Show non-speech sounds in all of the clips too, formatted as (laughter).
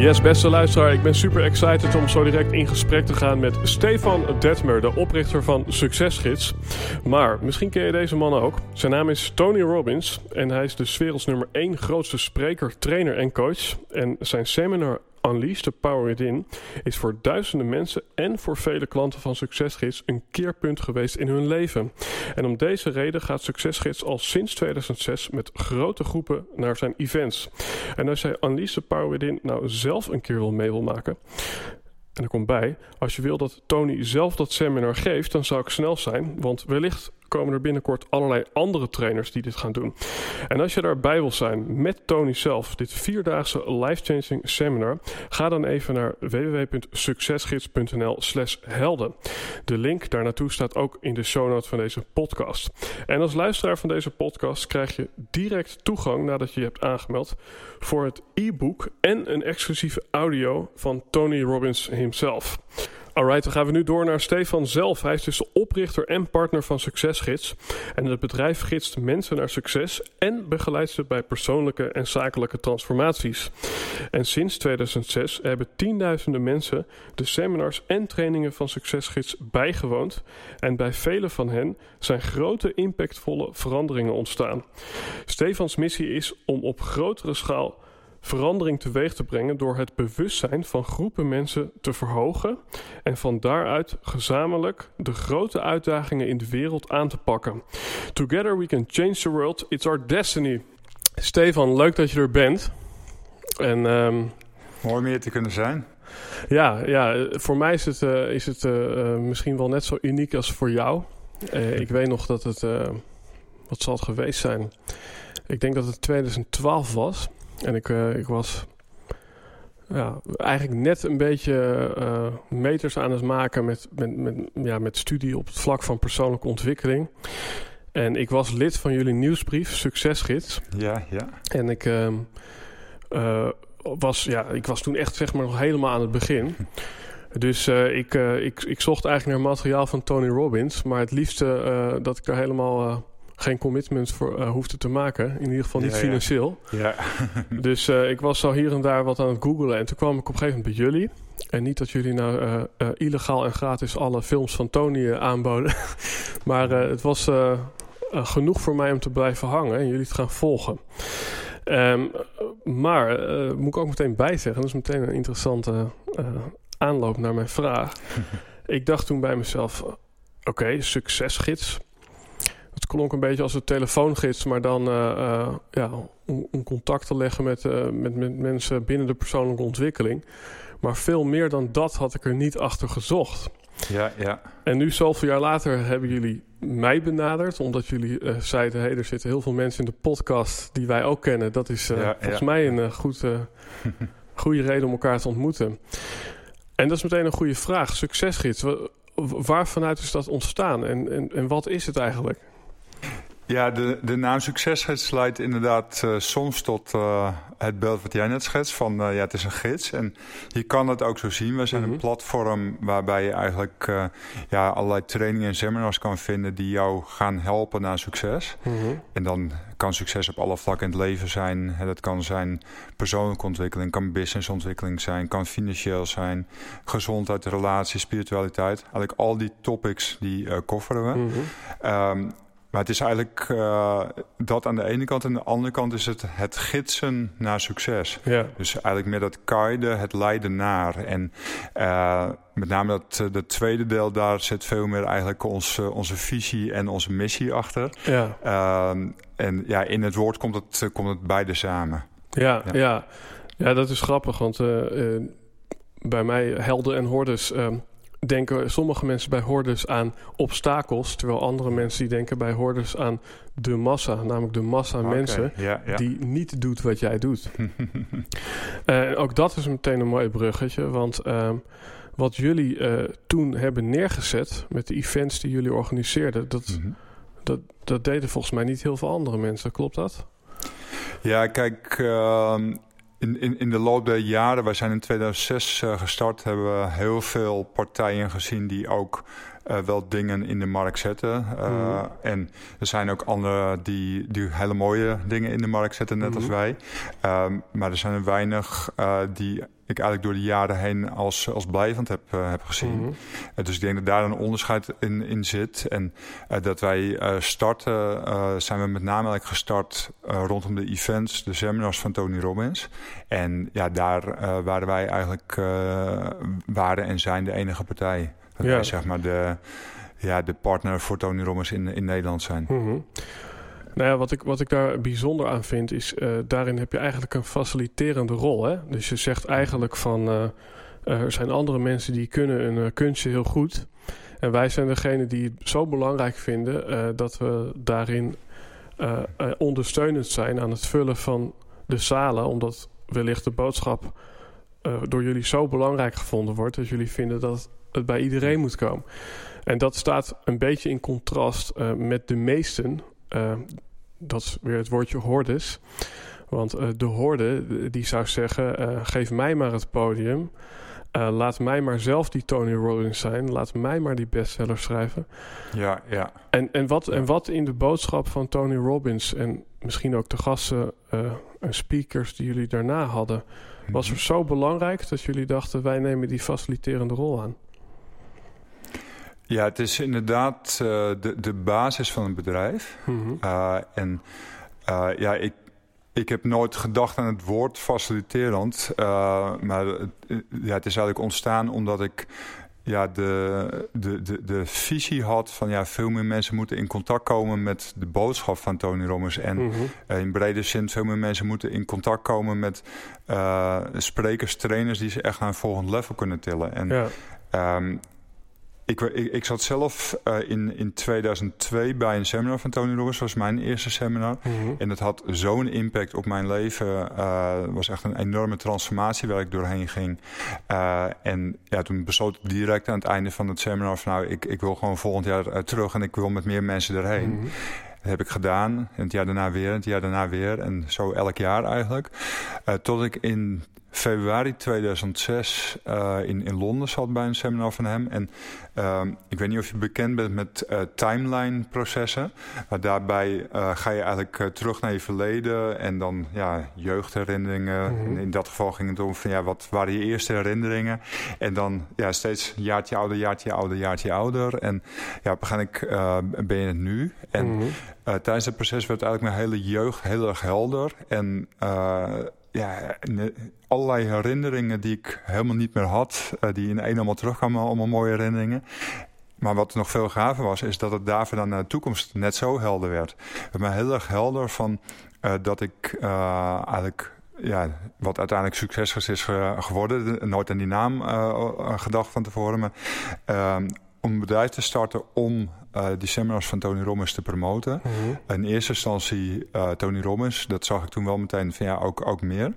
Yes, beste luisteraar, ik ben super excited om zo direct in gesprek te gaan met Stefan Detmer, de oprichter van Succesgids. Maar misschien ken je deze man ook. Zijn naam is Tony Robbins en hij is de werelds nummer 1 grootste spreker, trainer en coach. En zijn seminar Unleash the Power Within is voor duizenden mensen en voor vele klanten van Succesgids een keerpunt geweest in hun leven. En om deze reden gaat Succesgids al sinds 2006 met grote groepen naar zijn events. En als jij Unleash the Power Within nou zelf een keer wil mee wil maken, en er komt bij, als je wil dat Tony zelf dat seminar geeft, dan zou ik snel zijn, want wellicht komen er binnenkort allerlei andere trainers die dit gaan doen. En als je daarbij wil zijn met Tony zelf, dit vierdaagse life-changing seminar, ga dan even naar www.succesgids.nl slash helden. De link daar naartoe staat ook in de show notes van deze podcast. En als luisteraar van deze podcast krijg je direct toegang nadat je je hebt aangemeld voor het e-book en een exclusieve audio van Tony Robbins himself. Alright, dan gaan we nu door naar Stefan zelf. Hij is dus de oprichter en partner van Succesgids. En het bedrijf gidst mensen naar succes en begeleidt ze bij persoonlijke en zakelijke transformaties. En sinds 2006 hebben tienduizenden mensen de seminars en trainingen van Succesgids bijgewoond. En bij velen van hen zijn grote impactvolle veranderingen ontstaan. Stefans missie is om op grotere schaal verandering teweeg te brengen door het bewustzijn van groepen mensen te verhogen en van daaruit gezamenlijk de grote uitdagingen in de wereld aan te pakken. Together we can change the world, it's our destiny. Stefan, leuk dat je er bent. En, um, Mooi meer te kunnen zijn. Ja, ja voor mij is het, uh, is het uh, misschien wel net zo uniek als voor jou. Uh, ik weet nog dat het, wat zal het geweest zijn? Ik denk dat het 2012 was. En ik, uh, ik was ja, eigenlijk net een beetje uh, meters aan het maken met, met, met, ja, met studie op het vlak van persoonlijke ontwikkeling. En ik was lid van jullie nieuwsbrief, Succesgids. Ja, ja. En ik, uh, was, ja, ik was toen echt zeg maar nog helemaal aan het begin. Dus ik, ik, ik zocht eigenlijk naar materiaal van Tony Robbins. Maar het liefste dat ik er helemaal geen commitments voor uh, hoefde te maken. In ieder geval niet financieel. Ja. (laughs) dus uh, ik was zo hier en daar wat aan het googelen. En toen kwam ik op een gegeven moment bij jullie. En niet dat jullie nou uh, illegaal en gratis alle films van Tony aanboden. (laughs) maar het was genoeg voor mij om te blijven hangen en jullie te gaan volgen. Um, maar moet ik ook meteen bijzeggen, dat is meteen een interessante aanloop naar mijn vraag. (laughs) ik dacht toen bij mezelf: oké, okay, succesgids het klonk een beetje als een telefoongids, maar dan uh, ja, om, om, contact te leggen met, uh, met, met mensen binnen de persoonlijke ontwikkeling. Maar veel meer dan dat had ik er niet achter gezocht. Ja, ja. En nu, zoveel jaar later, hebben jullie mij benaderd. Omdat jullie uh, zeiden: hey, er zitten heel veel mensen in de podcast die wij ook kennen. Dat is ja, volgens mij een goed, (laughs) goede reden om elkaar te ontmoeten. En dat is meteen een goede vraag. Succesgids, waar vanuit is dat ontstaan en, en, en wat is het eigenlijk? Ja, de, de naam Succesgids leidt inderdaad uh, soms tot uh, het beeld wat jij net schetst van uh, ja, het is een gids. En je kan het ook zo zien. We zijn mm -hmm. een platform waarbij je eigenlijk ja, allerlei trainingen en seminars kan vinden die jou gaan helpen naar succes. Mm -hmm. En dan kan succes op alle vlakken in het leven zijn. Dat kan zijn persoonlijke ontwikkeling, kan businessontwikkeling zijn, kan financieel zijn, gezondheid, relatie, spiritualiteit. Eigenlijk al die topics die kofferen we. Mm -hmm. um, maar het is eigenlijk uh, dat aan de ene kant. En aan de andere kant is het het gidsen naar succes. Ja. Dus eigenlijk meer dat guiden, het leiden naar. En uh, met name dat de tweede deel, daar zit veel meer eigenlijk onze, onze visie en onze missie achter. Ja. Uh, en ja, in het woord komt het, komt het beide samen. Ja, ja. ja. ja dat is grappig, want bij mij helden en hordes ehm, denken sommige mensen bij hordes aan obstakels, terwijl andere mensen die denken bij hordes aan de massa, namelijk de massa mensen die niet doet wat jij doet. (laughs) uh, ook dat is meteen een mooi bruggetje, want uh, wat jullie uh, toen hebben neergezet met de events die jullie organiseerden, dat, mm -hmm. dat, dat deden volgens mij niet heel veel andere mensen. Klopt dat? Ja, kijk, ehm, in, in, in de loop der jaren, wij zijn in 2006 uh, gestart, hebben we heel veel partijen gezien die ook uh, wel dingen in de markt zetten. Uh, mm. En er zijn ook anderen die, die hele mooie dingen in de markt zetten, net mm. als wij. Um, maar er zijn er weinig die ik eigenlijk door de jaren heen als, als blijvend heb, uh, heb gezien. Mm -hmm. dus ik denk dat daar een onderscheid in, in zit. En uh, dat wij starten, zijn we met name eigenlijk gestart rondom de events, de seminars van Tony Robbins. En ja, daar waren wij eigenlijk, waren en zijn de enige partij. Dat ja. wij zeg maar de, ja, de partner voor Tony Robbins in, in Nederland zijn. Mm -hmm. Nou ja, wat ik, wat ik daar bijzonder aan vind, is uh, daarin heb je eigenlijk een faciliterende rol. Hè? Dus je zegt eigenlijk van uh, er zijn andere mensen die kunnen een uh, kunstje heel goed. En wij zijn degene die het zo belangrijk vinden dat we daarin ondersteunend zijn aan het vullen van de zalen. Omdat wellicht de boodschap door jullie zo belangrijk gevonden wordt. Dat jullie vinden dat het bij iedereen moet komen. En dat staat een beetje in contrast met de meesten uh, dat is weer het woordje hordes. Want uh, de horde die zou zeggen: geef mij maar het podium. laat mij maar zelf die Tony Robbins zijn. Laat mij maar die bestseller schrijven. Ja, ja. En, en, wat, en wat in de boodschap van Tony Robbins en misschien ook de gasten en speakers die jullie daarna hadden, was er mhm. zo belangrijk dat jullie dachten: wij nemen die faciliterende rol aan? Ja, het is inderdaad uh, de, de basis van een bedrijf. Mm -hmm. uh, en uh, ja, ik, ik heb nooit gedacht aan het woord faciliterend. maar ja, het is eigenlijk ontstaan omdat ik ja, de, de, de, de visie had van ja, veel meer mensen moeten in contact komen met de boodschap van Tony Robbins. En mm -hmm. in brede zin veel meer mensen moeten in contact komen met sprekers, trainers die ze echt naar een volgend level kunnen tillen. En ja. um, ik, ik, ik, zat zelf uh, in, in 2002 bij een seminar van Tony Robbins. Dat was mijn eerste seminar. Mm -hmm. En het had zo'n impact op mijn leven. Uh, het was echt een enorme transformatie waar ik doorheen ging. Uh, en ja, toen besloot ik direct aan het einde van het seminar... van nou, ik, ik wil gewoon volgend jaar terug en ik wil met meer mensen erheen. Mm -hmm. Dat heb ik gedaan. En het jaar daarna weer, en het jaar daarna weer. En zo elk jaar eigenlijk. tot ik in februari 2006 uh, in, in Londen zat bij een seminar van hem. En uh, ik weet niet of je bekend bent met uh, timeline processen. Maar daarbij uh, ga je eigenlijk terug naar je verleden en dan ja, jeugdherinneringen. Mm -hmm. in, in, dat geval ging het om van ja, wat waren je eerste herinneringen. En dan ja, steeds jaartje ouder, jaartje ouder, jaartje ouder. En ja, uiteindelijk ben je het nu. En mm -hmm. tijdens het proces werd eigenlijk mijn hele jeugd heel erg helder. En ja, allerlei herinneringen die ik helemaal niet meer had. Uh, die in één allemaal terugkwamen, allemaal mooie herinneringen. Maar wat nog veel gaver was, is dat het daarvoor dan naar de toekomst net zo helder werd. Het me heel erg helder van dat ik eigenlijk ja, wat uiteindelijk succes is geworden. Nooit aan die naam gedacht van tevoren. Maar uh, om een bedrijf te starten om uh, die seminars van Tony Robbins te promoten. Mm -hmm. In eerste instantie uh, Tony Robbins, dat zag ik toen wel meteen van ja, ook, ook meer.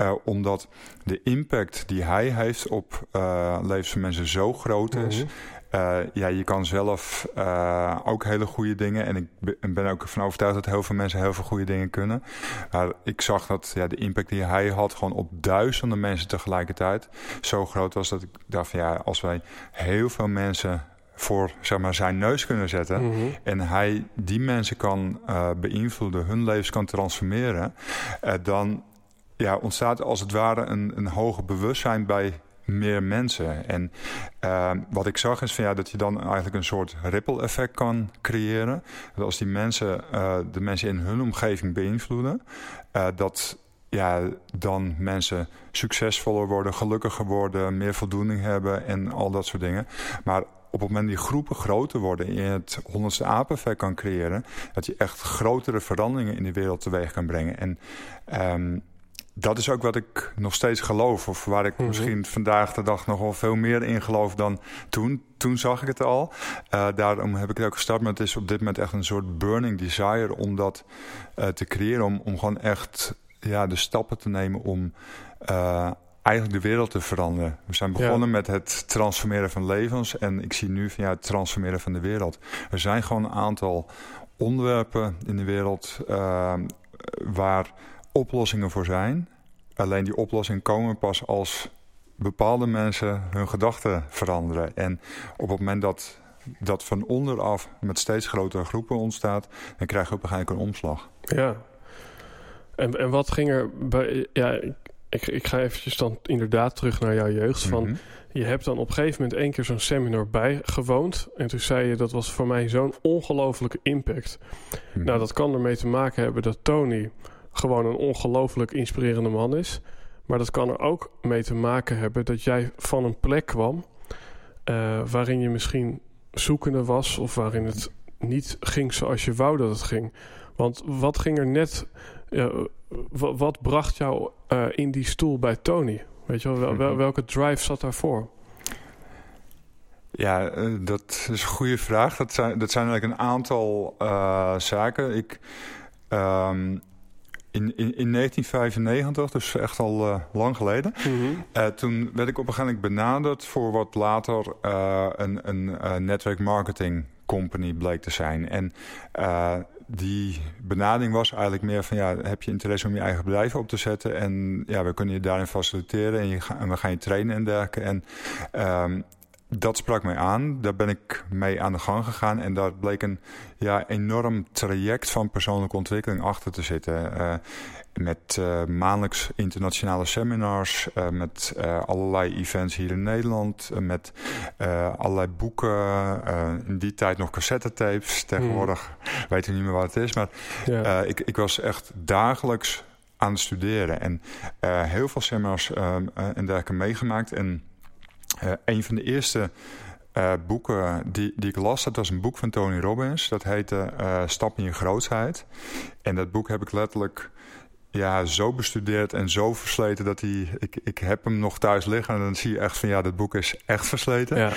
Uh, omdat de impact die hij heeft op levens van mensen zo groot is. Mm -hmm. Uh, ja, je kan zelf uh, ook hele goede dingen. En ik ben ook van overtuigd dat heel veel mensen heel veel goede dingen kunnen. Maar ik zag dat ja, de impact die hij had, gewoon op duizenden mensen tegelijkertijd, zo groot was dat ik dacht van ja, als wij heel veel mensen voor zeg maar, zijn neus kunnen zetten. Mm -hmm. En hij die mensen kan uh, beïnvloeden, hun levens kan transformeren. Uh, dan ja, ontstaat als het ware een, een hoger bewustzijn bij meer mensen. En uh, wat ik zag is van, ja, dat je dan eigenlijk een soort ripple effect kan creëren. Dat als die mensen uh, de mensen in hun omgeving beïnvloeden, uh, dat ja, dan mensen succesvoller worden, gelukkiger worden, meer voldoening hebben en al dat soort dingen. Maar op het moment die groepen groter worden en je het honderdste apeneffect kan creëren, dat je echt grotere veranderingen in de wereld teweeg kan brengen. En um, dat is ook wat ik nog steeds geloof. Of waar ik mm -hmm. misschien vandaag de dag nog wel veel meer in geloof dan toen. Toen zag ik het al. Uh, daarom heb ik het ook gestart. Maar het is op dit moment echt een soort burning desire om dat uh, te creëren. Om, om gewoon echt ja, de stappen te nemen om uh, eigenlijk de wereld te veranderen. We zijn begonnen ja. met het transformeren van levens. En ik zie nu van ja, het transformeren van de wereld. Er zijn gewoon een aantal onderwerpen in de wereld waar oplossingen voor zijn. Alleen die oplossingen komen pas als bepaalde mensen hun gedachten veranderen. En op het moment dat dat van onderaf met steeds grotere groepen ontstaat, dan krijg je op een omslag. Ja. En, en wat ging er bij. Ja, ik, ik ga eventjes dan inderdaad terug naar jouw jeugd. Van, mm -hmm. Je hebt dan op een gegeven moment één keer zo'n seminar bijgewoond. En toen zei je dat was voor mij zo'n ongelofelijke impact. Mm -hmm. Nou, dat kan ermee te maken hebben dat Tony gewoon een ongelooflijk inspirerende man is. Maar dat kan er ook mee te maken hebben dat jij van een plek kwam uh, waarin je misschien zoekende was of waarin het niet ging zoals je wou dat het ging. Want wat ging er net, uh, wat bracht jou uh, in die stoel bij Tony? Weet je wel, wel, wel welke drive zat daarvoor? Ja, dat is een goede vraag. Dat zijn, dat zijn eigenlijk een aantal zaken. Ik, um, in, in, in 1995, dus echt al uh, lang geleden. Mm -hmm. uh, toen werd ik op een gegeven moment benaderd voor wat later uh, een, een netwerk marketing company bleek te zijn. En die benadering was eigenlijk meer van ja, heb je interesse om je eigen bedrijf op te zetten? En ja, we kunnen je daarin faciliteren en, je ga, en we gaan je trainen en dergelijke. En um, dat sprak mij aan. Daar ben ik mee aan de gang gegaan. En daar bleek een ja, enorm traject van persoonlijke ontwikkeling achter te zitten. Uh, met uh, maandelijks internationale seminars, uh, met allerlei events hier in Nederland, met allerlei boeken. in die tijd nog cassettetapes. Tegenwoordig hmm. weet ik niet meer wat het is. Maar ja. ik, ik was echt dagelijks aan het studeren. En heel veel seminars en dergelijke meegemaakt. En uh, een van de eerste uh, boeken die, die ik las, dat was een boek van Tony Robbins. Dat heette uh, Stap in je grootheid. En dat boek heb ik letterlijk ja, zo bestudeerd en zo versleten dat hij. Ik, ik heb hem nog thuis liggen en dan zie je echt van ja, dat boek is echt versleten.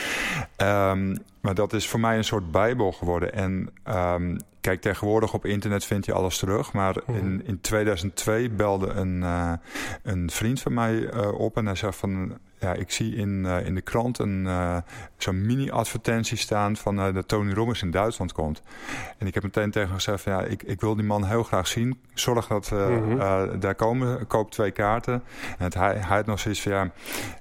Ja. Um, maar dat is voor mij een soort bijbel geworden. En um, kijk, tegenwoordig op internet vind je alles terug. Maar mm. in, in 2002 belde een, uh, een vriend van mij uh, op en hij zei van ja, ik zie in, uh, in de krant een uh, zo'n mini-advertentie staan van uh, dat Tony Robbins in Duitsland komt. En ik heb meteen tegen hem gezegd van ja, ik, ik wil die man heel graag zien. Zorg dat we mm -hmm. daar komen. Koop twee kaarten. En het, hij, hij had nog zoiets van ja,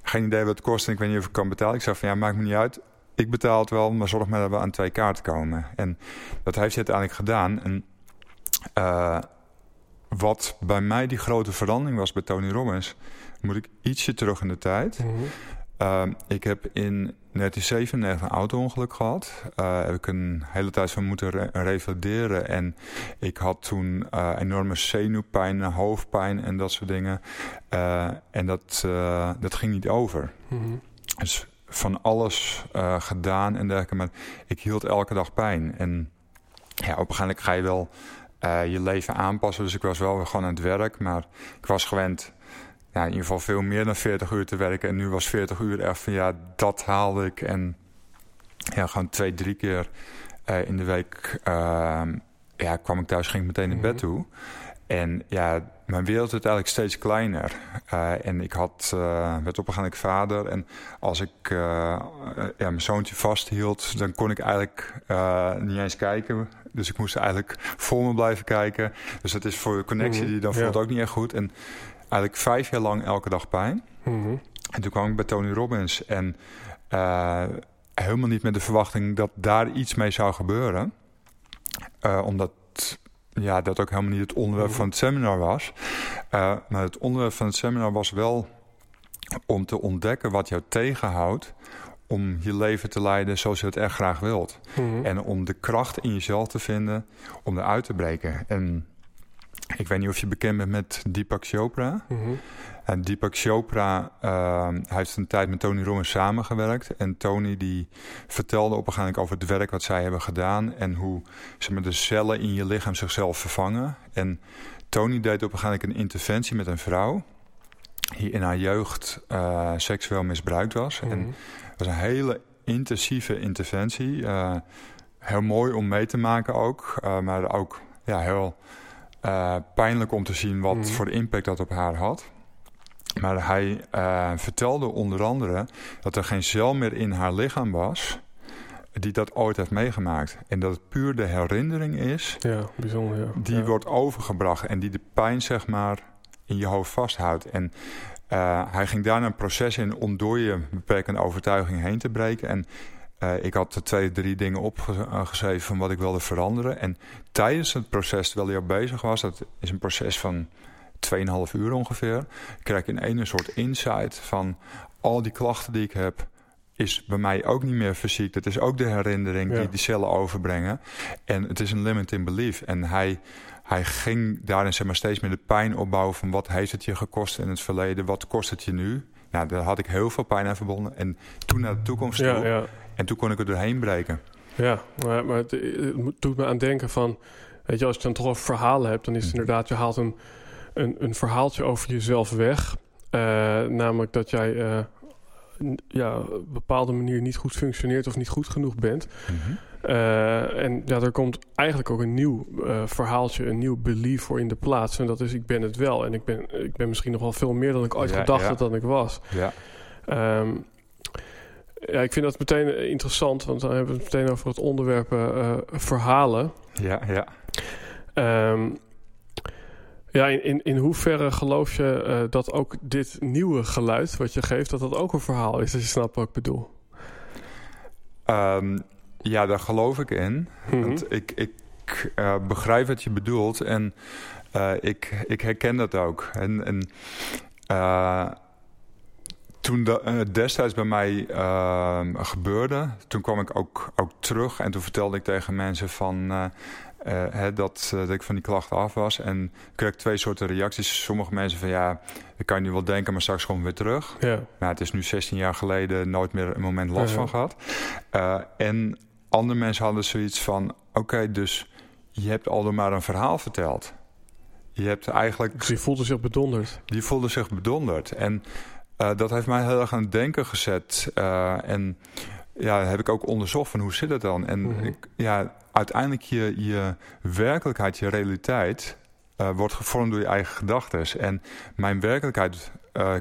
geen idee wat het kost en ik weet niet of ik kan betalen. Ik zei van ja, maakt me niet uit. Ik betaal het wel, maar zorg maar dat we aan twee kaarten komen. En dat heeft hij uiteindelijk gedaan. En wat bij mij die grote verandering was bij Tony Robbins moet ik ietsje terug in de tijd. Mm -hmm. uh, ik heb in 1997 een auto-ongeluk gehad. Uh, heb ik een hele tijd van moeten re revalideren. En ik had toen uh, enorme zenuwpijn, hoofdpijn en dat soort dingen. Uh, en dat, dat ging niet over. Mm -hmm. Dus van alles gedaan en dergelijke. Maar ik hield elke dag pijn. En ja, op een gegeven moment ga je wel je leven aanpassen. Dus ik was wel gewoon aan het werk. Maar ik was gewend ja, in ieder geval veel meer dan 40 uur te werken. En nu was 40 uur echt van ja, dat haalde ik. En ja, gewoon twee, drie keer uh, in de week uh, ja, kwam ik thuis, ging ik meteen in bed mhm. toe. En ja, mijn wereld werd eigenlijk steeds kleiner. Uh, en ik had, uh, werd op een gegeven vader. En als ik uh, ja, mijn zoontje vasthield, dan kon ik eigenlijk niet eens kijken. Dus ik moest eigenlijk voor me blijven kijken. Dus dat is voor de connectie -hmm. die dan voelt ook niet echt goed. En eigenlijk vijf jaar lang elke dag pijn. Mm -hmm. En toen kwam ik bij Tony Robbins en uh, helemaal niet met de verwachting dat daar iets mee zou gebeuren. Uh, omdat ja, dat ook helemaal niet het onderwerp -hmm. van het seminar was. Uh, maar het onderwerp van het seminar was wel om te ontdekken wat jou tegenhoudt om je leven te leiden zoals je het echt graag wilt. Mhm. En om de kracht in jezelf te vinden om eruit te breken. En ik weet niet of je bekend bent met Deepak Chopra. Mhm. En Deepak Chopra uh, heeft een tijd met Tony Robbins samengewerkt. En Tony die vertelde op een gegeven moment over het werk wat zij hebben gedaan. En hoe zeg maar, de cellen in je lichaam zichzelf vervangen. En Tony deed op een gegeven moment een interventie met een vrouw. Die in haar jeugd uh, seksueel misbruikt was. En Mhm. het was een hele intensieve interventie. Uh, heel mooi om mee te maken ook. Uh, maar ook ja, heel uh, pijnlijk om te zien wat Mhm. voor impact dat op haar had. Maar hij uh, vertelde onder andere dat er geen cel meer in haar lichaam was die dat ooit heeft meegemaakt. En dat het puur de herinnering is Ja, bijzonder. Ja. die ja. wordt overgebracht en die de pijn zeg maar in je hoofd vasthoudt. En uh, hij ging daarna een proces in om door je beperkende overtuiging heen te breken. En uh, ik had er twee, drie dingen opgeschreven van wat ik wilde veranderen. En tijdens het proces, terwijl hij ook bezig was, dat is een proces van 2,5 uur ongeveer, kreeg ik in ene soort insight van al die klachten die ik heb, is bij mij ook niet meer fysiek. Dat is ook de herinnering Ja. die die cellen overbrengen. En het is een limit in belief. En hij, hij ging daarin zeg maar, steeds meer de pijn opbouwen van wat heeft het je gekost in het verleden, wat kost het je nu. Nou, daar had ik heel veel pijn aan verbonden. En toen naar de toekomst toe. Ja, ja. En toen kon ik er doorheen breken. Ja, maar, maar het, doet me aan denken van... Weet je, als je dan toch over verhalen hebt... dan is het Mhm. inderdaad... je haalt een, een, een verhaaltje over jezelf weg. Eh, namelijk dat jij... eh, ja, op een bepaalde manier niet goed functioneert... of niet goed genoeg bent. Eh, en ja, er komt eigenlijk ook een nieuw verhaaltje... een nieuw belief voor in de plaats. En dat is, ik ben het wel. En ik ben, ik ben misschien nog wel veel meer dan ik ooit Ja, gedacht ja. had dat ik was. Ja. Ehm, ja, ik vind dat meteen interessant, want dan hebben we het meteen over het onderwerp eh, eh, verhalen. Ja, ja. Ehm, ja, in, in, in hoeverre geloof je eh, dat ook dit nieuwe geluid wat je geeft, dat dat ook een verhaal is, als je snapt wat ik bedoel? Ehm, ja, daar geloof ik in. Mhm. Want ik, ik begrijp wat je bedoelt en ik, ik herken dat ook. En, en toen dat eh, destijds bij mij eh, gebeurde, toen kwam ik ook, ook terug en toen vertelde ik tegen mensen van. eh, eh, hè, dat, dat ik van die klachten af was. En kreeg ik twee soorten reacties. Sommige mensen van ja, ik kan je nu wel denken, maar straks gewoon weer terug. Ja, Nou, het is nu 16 jaar geleden nooit meer een moment last van gehad. Eh, en andere mensen hadden zoiets van: oké, dus je hebt al maar een verhaal verteld. Je hebt eigenlijk, dus die voelde zich bedonderd. die voelde zich bedonderd. En eh, dat heeft mij heel erg aan het denken gezet. Eh, en ja, heb ik ook onderzocht van hoe zit het dan? En Mhm. ik, ja, uiteindelijk je, je werkelijkheid, je realiteit eh, wordt gevormd door je eigen gedachten. En mijn werkelijkheid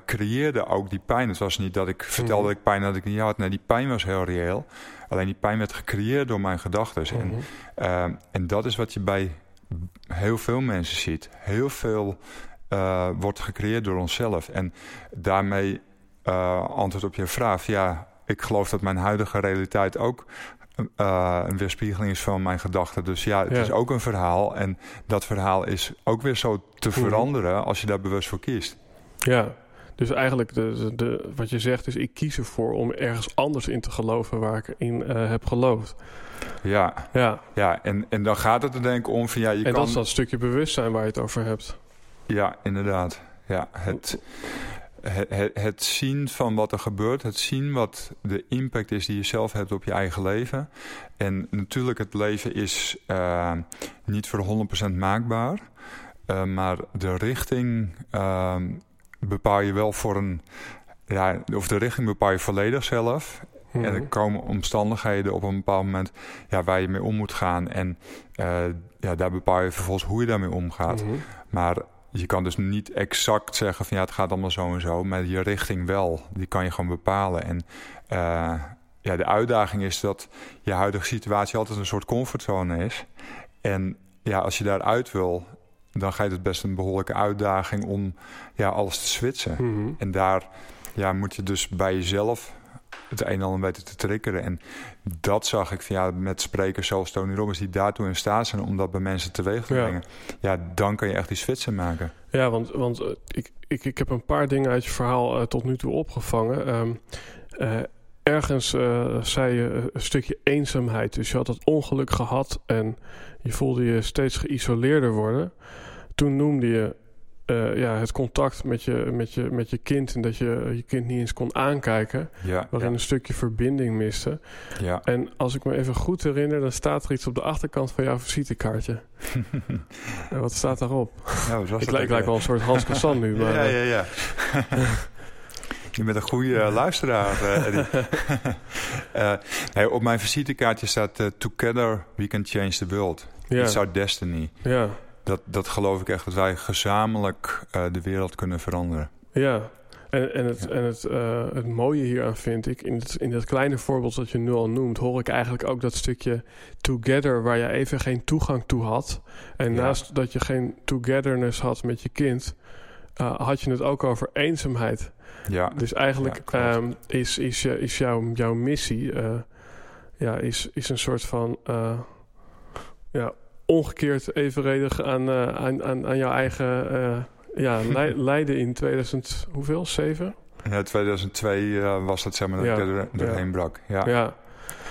creëerde ook die pijn. Het was niet dat ik vertelde Mhm. dat ik pijn had dat ik niet had. Nee, die pijn was heel reëel. Alleen die pijn werd gecreëerd door mijn gedachten. En, Mhm. en dat is wat je bij heel veel mensen ziet. Heel veel eh, wordt gecreëerd door onszelf. En daarmee eh, antwoord op je vraag. Ja, ik geloof dat mijn huidige realiteit ook eh, een weerspiegeling is van mijn gedachten. Dus ja, het Ja. is ook een verhaal. En dat verhaal is ook weer zo te Mhm. veranderen als je daar bewust voor kiest. Ja, dus eigenlijk de, de, wat je zegt is... ik kies ervoor om ergens anders in te geloven waar ik in heb geloofd. Ja, Ja, ja en, en dan gaat het er denk ik om van ja, je en kan... dat is dat stukje bewustzijn waar je het over hebt. Ja, inderdaad. Ja, het, het, het, zien van wat er gebeurt, het zien wat de impact is die je zelf hebt op je eigen leven. En natuurlijk, het leven is eh, niet voor 100% maakbaar, eh, maar de richting eh, bepaal je wel voor een. Ja, of de richting bepaal je volledig zelf. Mhm. En er komen omstandigheden op een bepaald moment ja, waar je mee om moet gaan. En ja, daar bepaal je vervolgens hoe je daarmee omgaat. Mhm. Maar je kan dus niet exact zeggen van ja, het gaat allemaal zo en zo. Maar je richting wel, die kan je gewoon bepalen. En eh, ja, de uitdaging is dat je huidige situatie altijd een soort comfortzone is. En ja, als je daaruit wil, dan gaat het best een behoorlijke uitdaging om ja, alles te switchen. Mhm. En daar ja, moet je dus bij jezelf het een en ander weten te triggeren. En dat zag ik van, ja, met sprekers zoals Tony Robbins... die daartoe in staat zijn om dat bij mensen teweeg te brengen. Ja, dan kan je echt die switchen maken. Ja, want, want ik, ik, ik heb een paar dingen uit je verhaal tot nu toe opgevangen. Um, ergens uh, zei je een stukje eenzaamheid. Dus je had het ongeluk gehad en je voelde je steeds geïsoleerder worden. Toen noemde je uh, ja, het contact met je, met, je, met je kind en dat je je kind niet eens kon aankijken, ja, waarin een stukje verbinding miste. Ja. En als ik me even goed herinner, dan staat er iets op de achterkant van jouw visitekaartje. (laughs) en wat staat daarop? Nou, ik, lijk, lijk wel een soort Hans Kassan nu. (laughs) Maar, ja, ja, ja. Je bent een goede luisteraar, Eddie. (laughs) uh, op mijn visitekaartje staat... Together we can change the world. Ja. It's our destiny. Ja. Dat, dat geloof ik echt, dat wij gezamenlijk de wereld kunnen veranderen. Ja, en, en, het, en het, het mooie hieraan vind ik... In, het, in dat kleine voorbeeld dat je nu al noemt... hoor ik eigenlijk ook dat stukje together... waar je even geen toegang toe had. En naast dat je geen togetherness had met je kind... had je het ook over eenzaamheid... Ja. Dus eigenlijk ehm, is, is, is jouw, jouw missie uh, ja, is, is een soort van uh, ja, omgekeerd evenredig aan, uh, aan, aan, aan jouw eigen ja, (laughs) lijden in 2000, hoeveel? 7? Ja, 2002 was dat zeg maar dat ja. ik erheen brak. Ja. ja.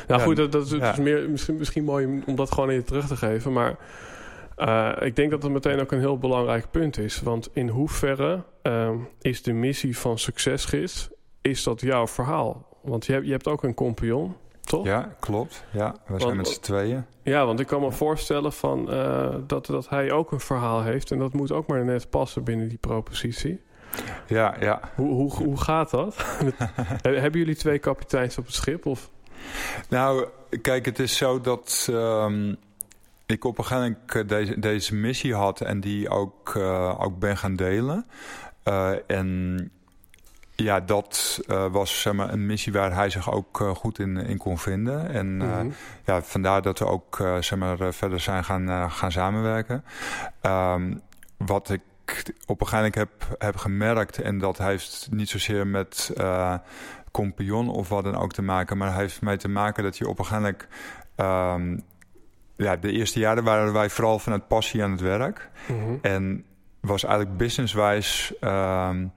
Nou goed, dat, dat is meer, misschien, misschien mooi om dat gewoon even terug te geven. Maar uh, ik denk dat dat meteen ook een heel belangrijk punt is. Want in hoeverre uh, is de missie van Succesgids... is dat jouw verhaal? Want je hebt, je hebt ook een compagnon, toch? Ja, klopt. Ja, we zijn met z'n tweeën. Ja, want ik kan me voorstellen van, uh, dat, dat hij ook een verhaal heeft... en dat moet ook maar net passen binnen die propositie. Ja, ja. Hoe, hoe, hoe gaat dat? (laughs) Hebben jullie twee kapiteins op het schip? Of? Nou, kijk, het is zo dat... Um, ik op een gegeven moment deze, deze missie had en die ook, uh, ook ben gaan delen. Uh, en ja, dat uh, was zeg maar, een missie waar hij zich ook goed in, in kon vinden. En mm -hmm. ja, vandaar dat we ook zeg maar, verder zijn gaan, gaan samenwerken. Um, wat ik op een gegeven moment heb, heb gemerkt, en dat heeft niet zozeer met compagnon of wat dan ook te maken, maar heeft mee te maken dat je op een gegeven moment um, ja, de eerste jaren waren wij vooral vanuit passie aan het werk. Mhm. En was eigenlijk businesswijs... Um,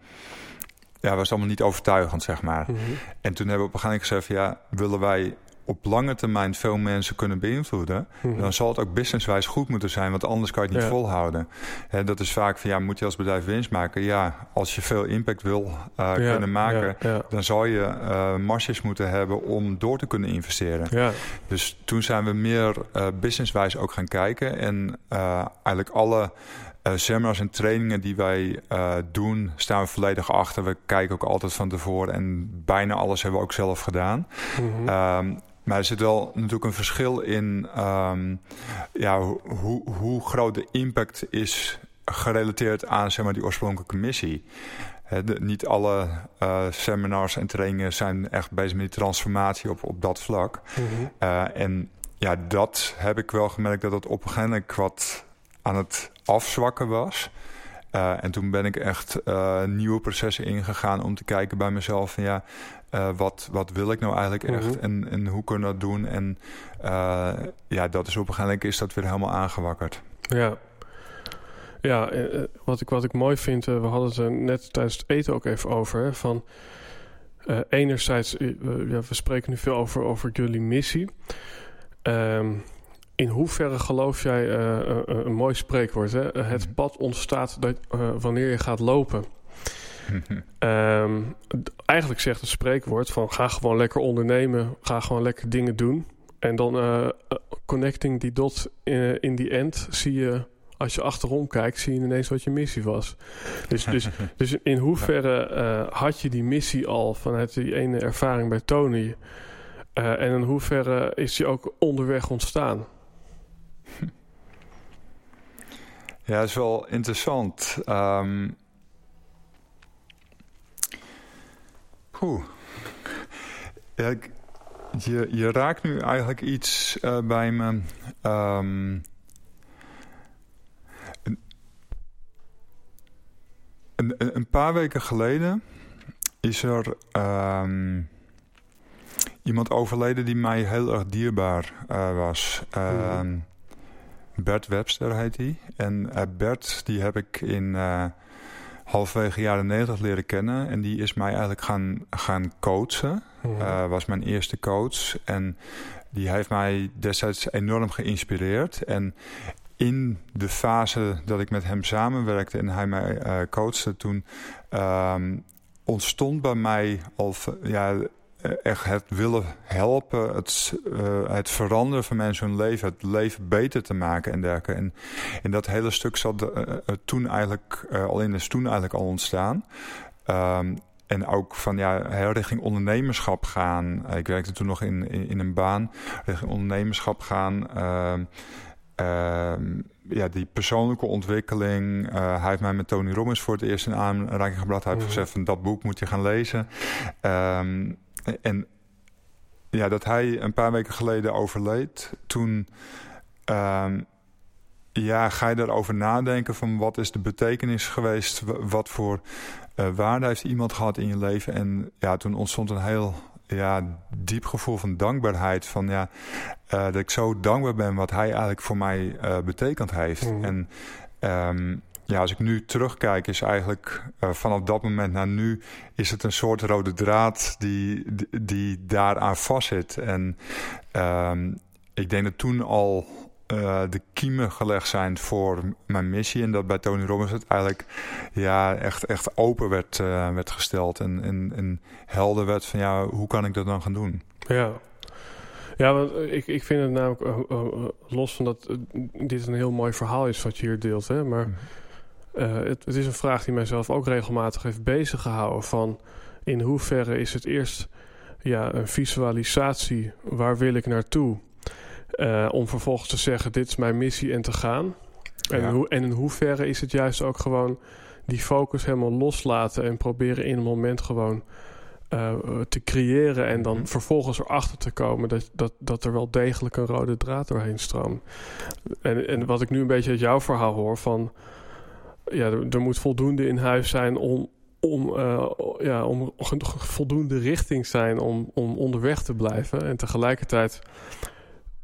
ja, was allemaal niet overtuigend, zeg maar. Mhm. En toen hebben we op een gegeven moment gezegd... ja, willen wij op lange termijn veel mensen kunnen beïnvloeden, mhm. dan zal het ook businesswijs goed moeten zijn, want anders kan je het niet volhouden. En dat is vaak van ja, moet je als bedrijf winst maken? Ja, als je veel impact wil uh, kunnen maken, dan zal je uh, marges moeten hebben om door te kunnen investeren. Dus toen zijn we meer uh, businesswijs ook gaan kijken en eigenlijk alle uh, seminars en trainingen die wij uh, doen, staan we volledig achter. We kijken ook altijd van tevoren en bijna alles hebben we ook zelf gedaan. Mm -hmm. Maar er zit wel natuurlijk een verschil in um, ja, hoe, hoe groot de impact is gerelateerd aan zeg maar, die oorspronkelijke missie. de, niet alle uh, seminars en trainingen zijn echt bezig met die transformatie op, op dat vlak. Mm -hmm. uh, en ja, dat heb ik wel gemerkt dat het op een gegeven moment wat aan het afzwakken was. Uh, en toen ben ik echt nieuwe processen ingegaan om te kijken bij mezelf van ja, uh, wat, wat wil ik nou eigenlijk echt mhm. en, en hoe kunnen we dat doen? En ja, dat is op een gegeven moment is dat weer helemaal aangewakkerd. Ja, ja wat, ik, wat ik mooi vind, we hadden het er net tijdens het eten ook even over. Hè, van enerzijds, ja, we spreken nu veel over, over jullie missie. Um, in hoeverre geloof jij, een mooi spreekwoord, hè? het mhm. pad ontstaat dat, wanneer je gaat lopen. (laughs) um, eigenlijk zegt het spreekwoord van ga gewoon lekker ondernemen, ga gewoon lekker dingen doen. En dan uh, connecting die dots in, in die end zie je, als je achterom kijkt, zie je ineens wat je missie was. Dus, dus, (laughs) dus in hoeverre uh, had je die missie al vanuit die ene ervaring bij Tony? Uh, en in hoeverre is die ook onderweg ontstaan? Ja, is wel interessant. Um, Oeh. Ja, je, je raakt nu eigenlijk iets uh, bij me. Um, een, een, paar weken geleden is er um, iemand overleden die mij heel erg dierbaar was. Mm. Bert Webster heet hij. En Bert, die heb ik in halverwege jaren 90 leren kennen. En die is mij eigenlijk gaan, gaan coachen. Mm. was mijn eerste coach. En die heeft mij destijds enorm geïnspireerd. En in de fase dat ik met hem samenwerkte en hij mij uh, coachte, toen um, ontstond bij mij al ja, echt het willen helpen, het, uh, het veranderen van mensen hun leven, het leven beter te maken en dergelijke. En in dat hele stuk zat uh, toen eigenlijk, al in is toen eigenlijk al ontstaan. Um, en ook van ja, richting ondernemerschap gaan. Ik werkte toen nog in, in, in een baan. Richting ondernemerschap gaan. Uh, uh, ja, die persoonlijke ontwikkeling. Uh, hij heeft mij met Tony Robbins voor het eerst in aanraking gebracht. Hij heeft mhm. gezegd van dat boek moet je gaan lezen. Um, en ja, dat hij een paar weken geleden overleed. Toen um, ja, ga je daarover nadenken van wat is de betekenis geweest? Wat voor uh, waarde heeft iemand gehad in je leven? En ja, toen ontstond een heel ja, diep gevoel van dankbaarheid. Van ja, uh, dat ik zo dankbaar ben wat hij eigenlijk voor mij uh, betekend heeft. Mm. En um, ja, als ik nu terugkijk, is eigenlijk uh, vanaf dat moment naar nu... is het een soort rode draad die, die, die daaraan vastzit. En um, ik denk dat toen al uh, de kiemen gelegd zijn voor mijn missie. En dat bij Tony Robbins het eigenlijk ja, echt, echt open werd, uh, werd gesteld. En, en, en helder werd van ja, hoe kan ik dat dan gaan doen? Ja, ja, want ik, ik vind het namelijk, uh, los van dat dit een heel mooi verhaal is wat je hier deelt, hè, maar uh, het, het, is een vraag die mijzelf ook regelmatig heeft bezig gehouden. Van in hoeverre is het eerst ja, een visualisatie, waar wil ik naartoe? Uh, om vervolgens te zeggen, dit is mijn missie en te gaan. En, hoe, en in hoeverre is het juist ook gewoon die focus helemaal loslaten en proberen in een moment gewoon uh, te creëren en dan -hmm. vervolgens erachter te komen dat, dat, dat er wel degelijk een rode draad doorheen stroomt. En, en wat ik nu een beetje uit jouw verhaal hoor van ja, er, er, moet voldoende in huis zijn om, om, uh, ja, om voldoende richting zijn om, om onderweg te blijven. En tegelijkertijd,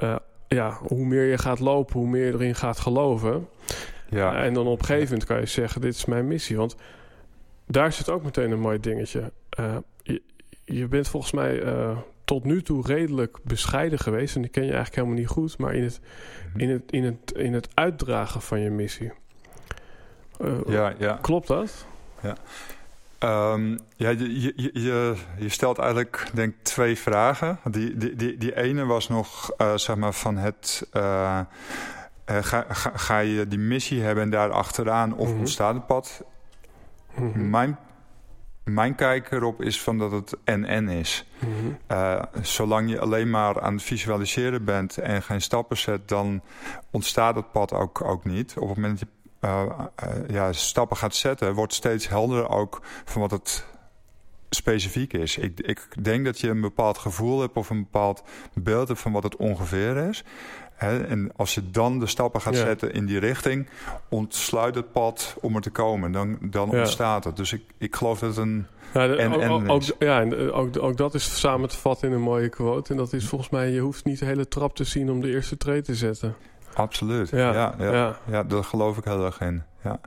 uh, ja, hoe meer je gaat lopen, hoe meer je erin gaat geloven. Ja. en dan op een gegeven moment kan je zeggen, dit is mijn missie. Want daar zit ook meteen een mooi dingetje. Uh, je, je, bent volgens mij tot nu toe redelijk bescheiden geweest. En die ken je eigenlijk helemaal niet goed. Maar in het, mhm. in het, in het, in het uitdragen van je missie. Uh, ja, ja. Klopt dat? Ja. Um, ja, je, je, je, je, stelt eigenlijk, denk twee vragen. Die, die, die, die ene was nog, uh, zeg maar, van het... Uh, ga, ga, ga, je die missie hebben en daar achteraan of mm -hmm. ontstaat het pad? Mm -hmm. Mijn mijn kijk erop is van dat het en-en is. Mm -hmm. uh, zolang je alleen maar aan het visualiseren bent en geen stappen zet, dan ontstaat het pad ook, ook niet. Op het moment dat je uh, uh, ja, stappen gaat zetten, wordt steeds helderder ook van wat het specifiek is. Ik, ik denk dat je een bepaald gevoel hebt of een bepaald beeld hebt van wat het ongeveer is. En als je dan de stappen gaat ja. zetten in die richting, ontsluit het pad om er te komen. Dan, dan ja. ontstaat het. Dus ik, ik geloof dat het een. Ja, de, en, ook, ook, ja, en ook, ook dat is samen te vatten in een mooie quote. En dat is volgens mij: je hoeft niet de hele trap te zien om de eerste tree te zetten. Absoluut. Ja, ja, ja, ja. daar geloof ik heel erg in. Ja.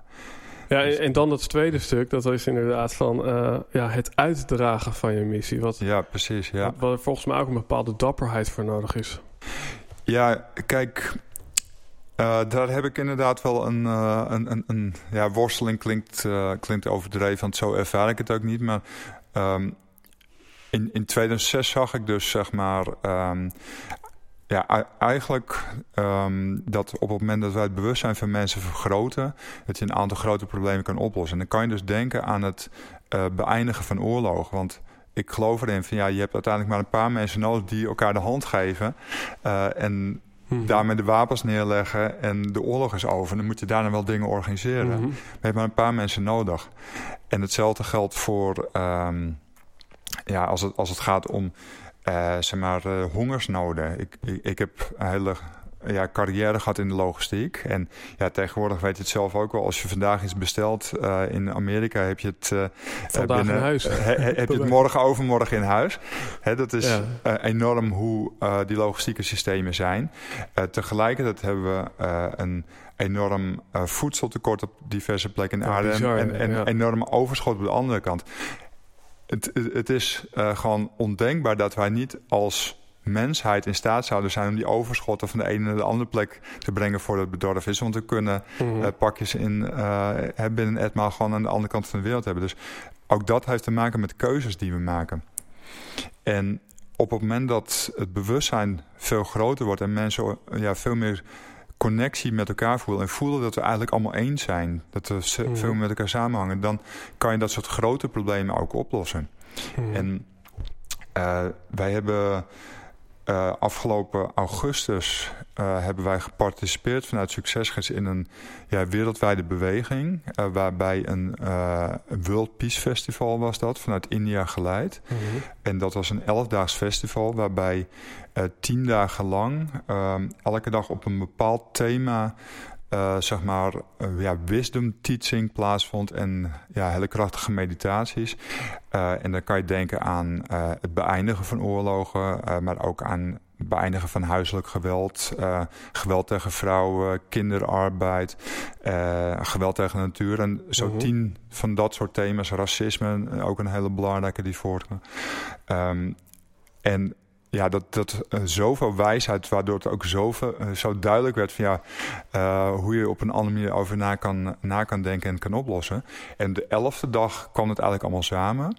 Ja, en dan dat tweede stuk, dat is inderdaad van uh, ja, het uitdragen van je missie. Wat, ja, precies. Ja. Wat, wat volgens mij ook een bepaalde dapperheid voor nodig is. Ja, kijk, uh, daar heb ik inderdaad wel een, uh, een, een, een, ja, worsteling klinkt, klinkt overdreven, want zo ervaar ik het ook niet. Maar um, in, in 2006 zag ik dus zeg maar um, ja, eigenlijk um, dat op het moment dat wij het bewustzijn van mensen vergroten, dat je een aantal grote problemen kan oplossen. En dan kan je dus denken aan het uh, beëindigen van oorlog. Want ik geloof erin van ja, je hebt uiteindelijk maar een paar mensen nodig die elkaar de hand geven. Uh, en Mm-hmm. daarmee de wapens neerleggen en de oorlog is over. Dan moet je daarna wel dingen organiseren. Mm-hmm. Maar je hebt maar een paar mensen nodig. En hetzelfde geldt voor um, ja, als, het, als het gaat om uh, zeg maar, uh, hongersnoden. Ik, ik, ik, heb een hele ja, carrière gehad in de logistiek. En ja, tegenwoordig weet je het zelf ook wel. Als je vandaag iets bestelt in Amerika, heb je het vandaag binnen, in huis. heb je het (laughs) morgen overmorgen in huis. Hè, dat is enorm hoe die logistieke systemen zijn. tegelijkertijd hebben we een enorm voedseltekort op diverse plekken in aarde. en, en enorm overschot op de andere kant. Het, het is uh, gewoon ondenkbaar dat wij niet als mensheid in staat zouden zijn om die overschotten van de ene naar de andere plek te brengen voor het bedorven is. Want we kunnen mm uh, pakjes in uh, binnen etmaal gewoon aan de andere kant van de wereld hebben. Dus ook dat heeft te maken met keuzes die we maken. En op het moment dat het bewustzijn veel groter wordt en mensen ja, veel meer connectie met elkaar voelen en voelen dat we eigenlijk allemaal één zijn, dat we mm. veel met elkaar samenhangen, dan kan je dat soort grote problemen ook oplossen. Mm. En uh, wij hebben uh, afgelopen augustus uh, hebben wij geparticipeerd vanuit Succesgids in een ja, wereldwijde beweging. Uh, waarbij een World Peace Festival was dat, vanuit India geleid. Mm -hmm. En dat was een elfdaags festival waarbij tien dagen lang elke dag op een bepaald thema uh, zeg maar, uh, ja, wisdom teaching plaatsvond en ja, hele krachtige meditaties. Uh, en dan kan je denken aan het beëindigen van oorlogen, maar ook aan het beëindigen van huiselijk geweld, geweld tegen vrouwen, kinderarbeid, geweld tegen de natuur. En zo mm tien van dat soort thema's, racisme, ook een hele belangrijke die voortkomen. Um, en ja, dat, dat uh, zoveel wijsheid, waardoor het ook zoveel, uh, zo duidelijk werd van ja, uh, hoe je op een andere manier over na kan, na kan denken en kan oplossen. En de elfde dag kwam het eigenlijk allemaal samen.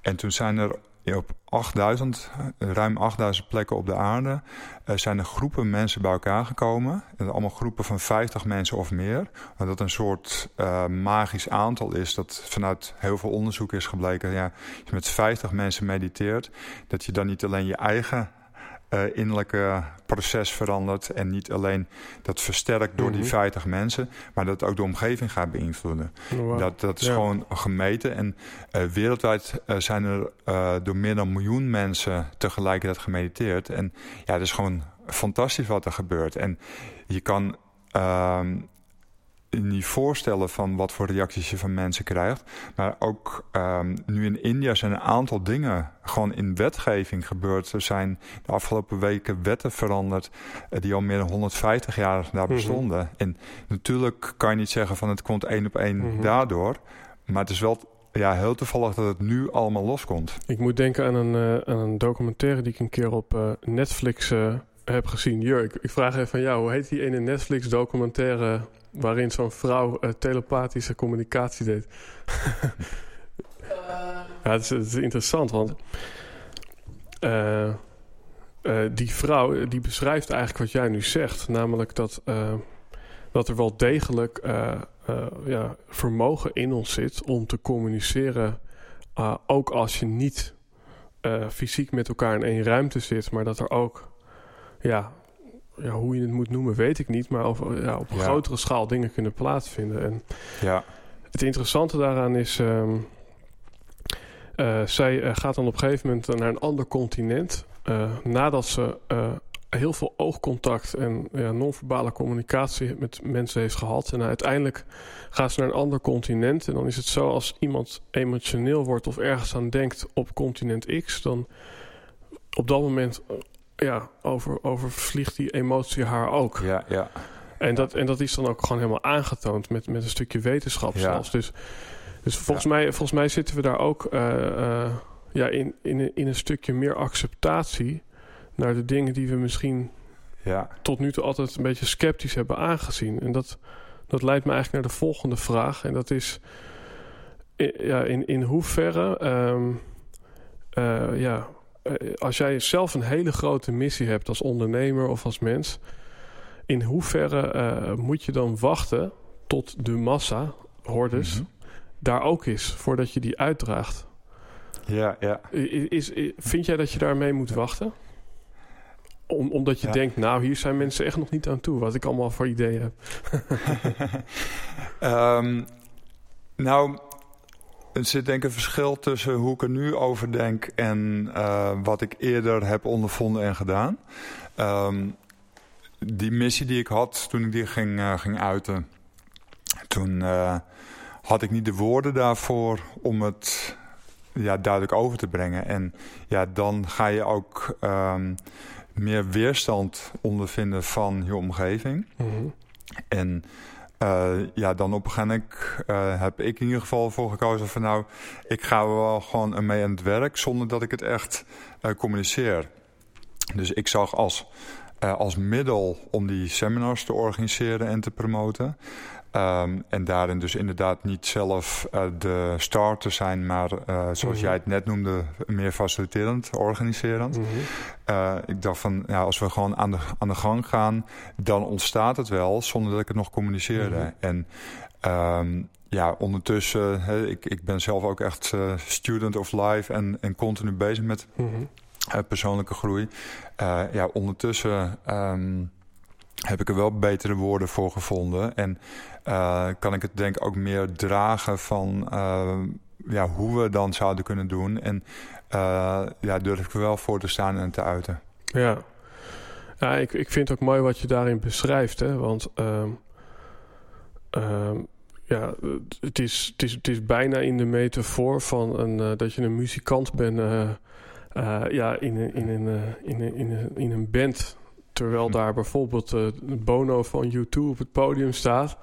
En toen zijn er op 8000, ruim 8000 plekken op de aarde uh, zijn er groepen mensen bij elkaar gekomen. En allemaal groepen van 50 mensen of meer. Wat dat een soort uh, magisch aantal is dat vanuit heel veel onderzoek is gebleken. Ja, als je met 50 mensen mediteert, dat je dan niet alleen je eigen uh, innerlijke proces verandert. En niet alleen dat versterkt door die 50 mhm. mensen, maar dat ook de omgeving gaat beïnvloeden. Dat, dat is gewoon gemeten. En uh, wereldwijd uh, zijn er door meer dan een miljoen mensen tegelijkertijd gemediteerd. En ja, het is gewoon fantastisch wat er gebeurt. En je kan ehm, niet voorstellen van wat voor reacties je van mensen krijgt. Maar ook um, nu in India zijn een aantal dingen gewoon in wetgeving gebeurd. Er zijn de afgelopen weken wetten veranderd uh, die al meer dan 150 jaar daar mhm. bestonden. En natuurlijk kan je niet zeggen van het komt één op één mm daardoor. Maar het is wel ja, heel toevallig dat het nu allemaal loskomt. Ik moet denken aan een, uh, aan een documentaire die ik een keer op uh, Netflix heb gezien. Jurk, ik vraag even van jou, hoe heet die ene Netflix documentaire waarin zo'n vrouw uh, telepathische communicatie deed. ja, het is, het is, interessant, want uh, uh, die vrouw die beschrijft eigenlijk wat jij nu zegt, namelijk dat, dat er wel degelijk ja, vermogen in ons zit om te communiceren, ook als je niet fysiek met elkaar in één ruimte zit, maar dat er ook ja, ja, hoe je het moet noemen, weet ik niet. Maar over, ja, op een grotere schaal dingen kunnen plaatsvinden. En ja. het interessante daaraan is. Um, uh, zij uh, gaat dan op een gegeven moment naar een ander continent. Uh, nadat ze heel veel oogcontact en ja, non-verbale communicatie met mensen heeft gehad. En uiteindelijk gaat ze naar een ander continent. En dan is het zo als iemand emotioneel wordt of ergens aan denkt op continent X. Dan op dat moment ja, over, overvliegt die emotie haar ook. Ja, ja. En dat, en dat is dan ook gewoon helemaal aangetoond met, met een stukje wetenschap ja. zelfs. Dus, dus volgens, mij, volgens mij zitten we daar ook uh, uh, ja, in, in, in een stukje meer acceptatie naar de dingen die we misschien ja. tot nu toe altijd een beetje sceptisch hebben aangezien. En dat, dat leidt me eigenlijk naar de volgende vraag. En dat is ja, in, in hoeverre um, uh, ja, eh, als jij zelf een hele grote missie hebt als ondernemer of als mens, in hoeverre uh, moet je dan wachten tot de massa, hordes, mm daar ook is voordat je die uitdraagt? Ja, ja. Is, is, vind jij dat je daarmee moet wachten? Om, omdat je denkt, nou, hier zijn mensen echt nog niet aan toe, wat ik allemaal voor ideeën heb. um, (laughs) nou, er zit denk ik een verschil tussen hoe ik er nu over denk en uh, wat ik eerder heb ondervonden en gedaan. Um, die missie die ik had toen ik die ging, ging uiten, toen had ik niet de woorden daarvoor om het ja, duidelijk over te brengen. En ja, dan ga je ook um, meer weerstand ondervinden van je omgeving. Mhm. En uh, ja, dan op een gegeven moment uh, heb ik in ieder geval voor gekozen van nou, ik ga wel gewoon mee aan het werk zonder dat ik het echt uh, communiceer. Dus ik zag als, als middel om die seminars te organiseren en te promoten, Um, en daarin dus inderdaad niet zelf uh, de starter zijn, maar uh, zoals mm jij het net noemde, meer faciliterend, organiserend. Mm -hmm. uh, ik dacht van, ja, als we gewoon aan de, aan de gang gaan, dan ontstaat het wel zonder dat ik het nog communiceerde. Mm -hmm. En um, ja, ondertussen, he, ik, ik ben zelf ook echt student of life en, en continu bezig met persoonlijke groei. ja, ondertussen. Um, heb ik er wel betere woorden voor gevonden. En uh, kan ik het denk ik ook meer dragen van uh, ja, hoe we dan zouden kunnen doen. En uh, ja, durf ik er wel voor te staan en te uiten. Ja, ja ik, ik vind het ook mooi wat je daarin beschrijft. Hè? Want uh, ja, het is, het, is, het is bijna in de metafoor van een, dat je een muzikant bent... ja, in, in, in, in, in, in, in een band Terwijl hm. daar bijvoorbeeld uh, Bono van U2 op het podium staat.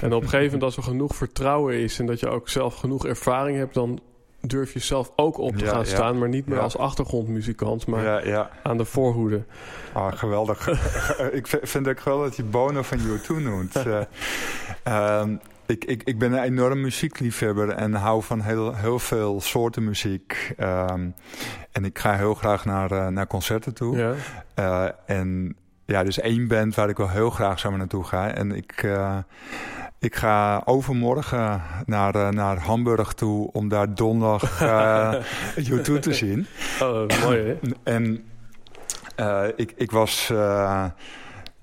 En op een gegeven moment als er genoeg vertrouwen is... en dat je ook zelf genoeg ervaring hebt... dan durf je zelf ook op te gaan staan. Maar niet meer als achtergrondmuzikant, maar aan de voorhoede. Ah, geweldig. (laughs) ik vind het geweldig dat je Bono van U2 noemt. uh, (laughs) ik, ik, ik ben een enorm muziekliefhebber en hou van heel, heel veel soorten muziek. Um, en ik ga heel graag naar, uh, naar concerten toe. Ja. Uh, en ja, dus één band waar ik wel heel graag samen naartoe ga. En ik, uh, ik ga overmorgen naar, naar Hamburg toe om daar donderdag (laughs) U2 te zien. Oh, mooi hè? En ik, ik was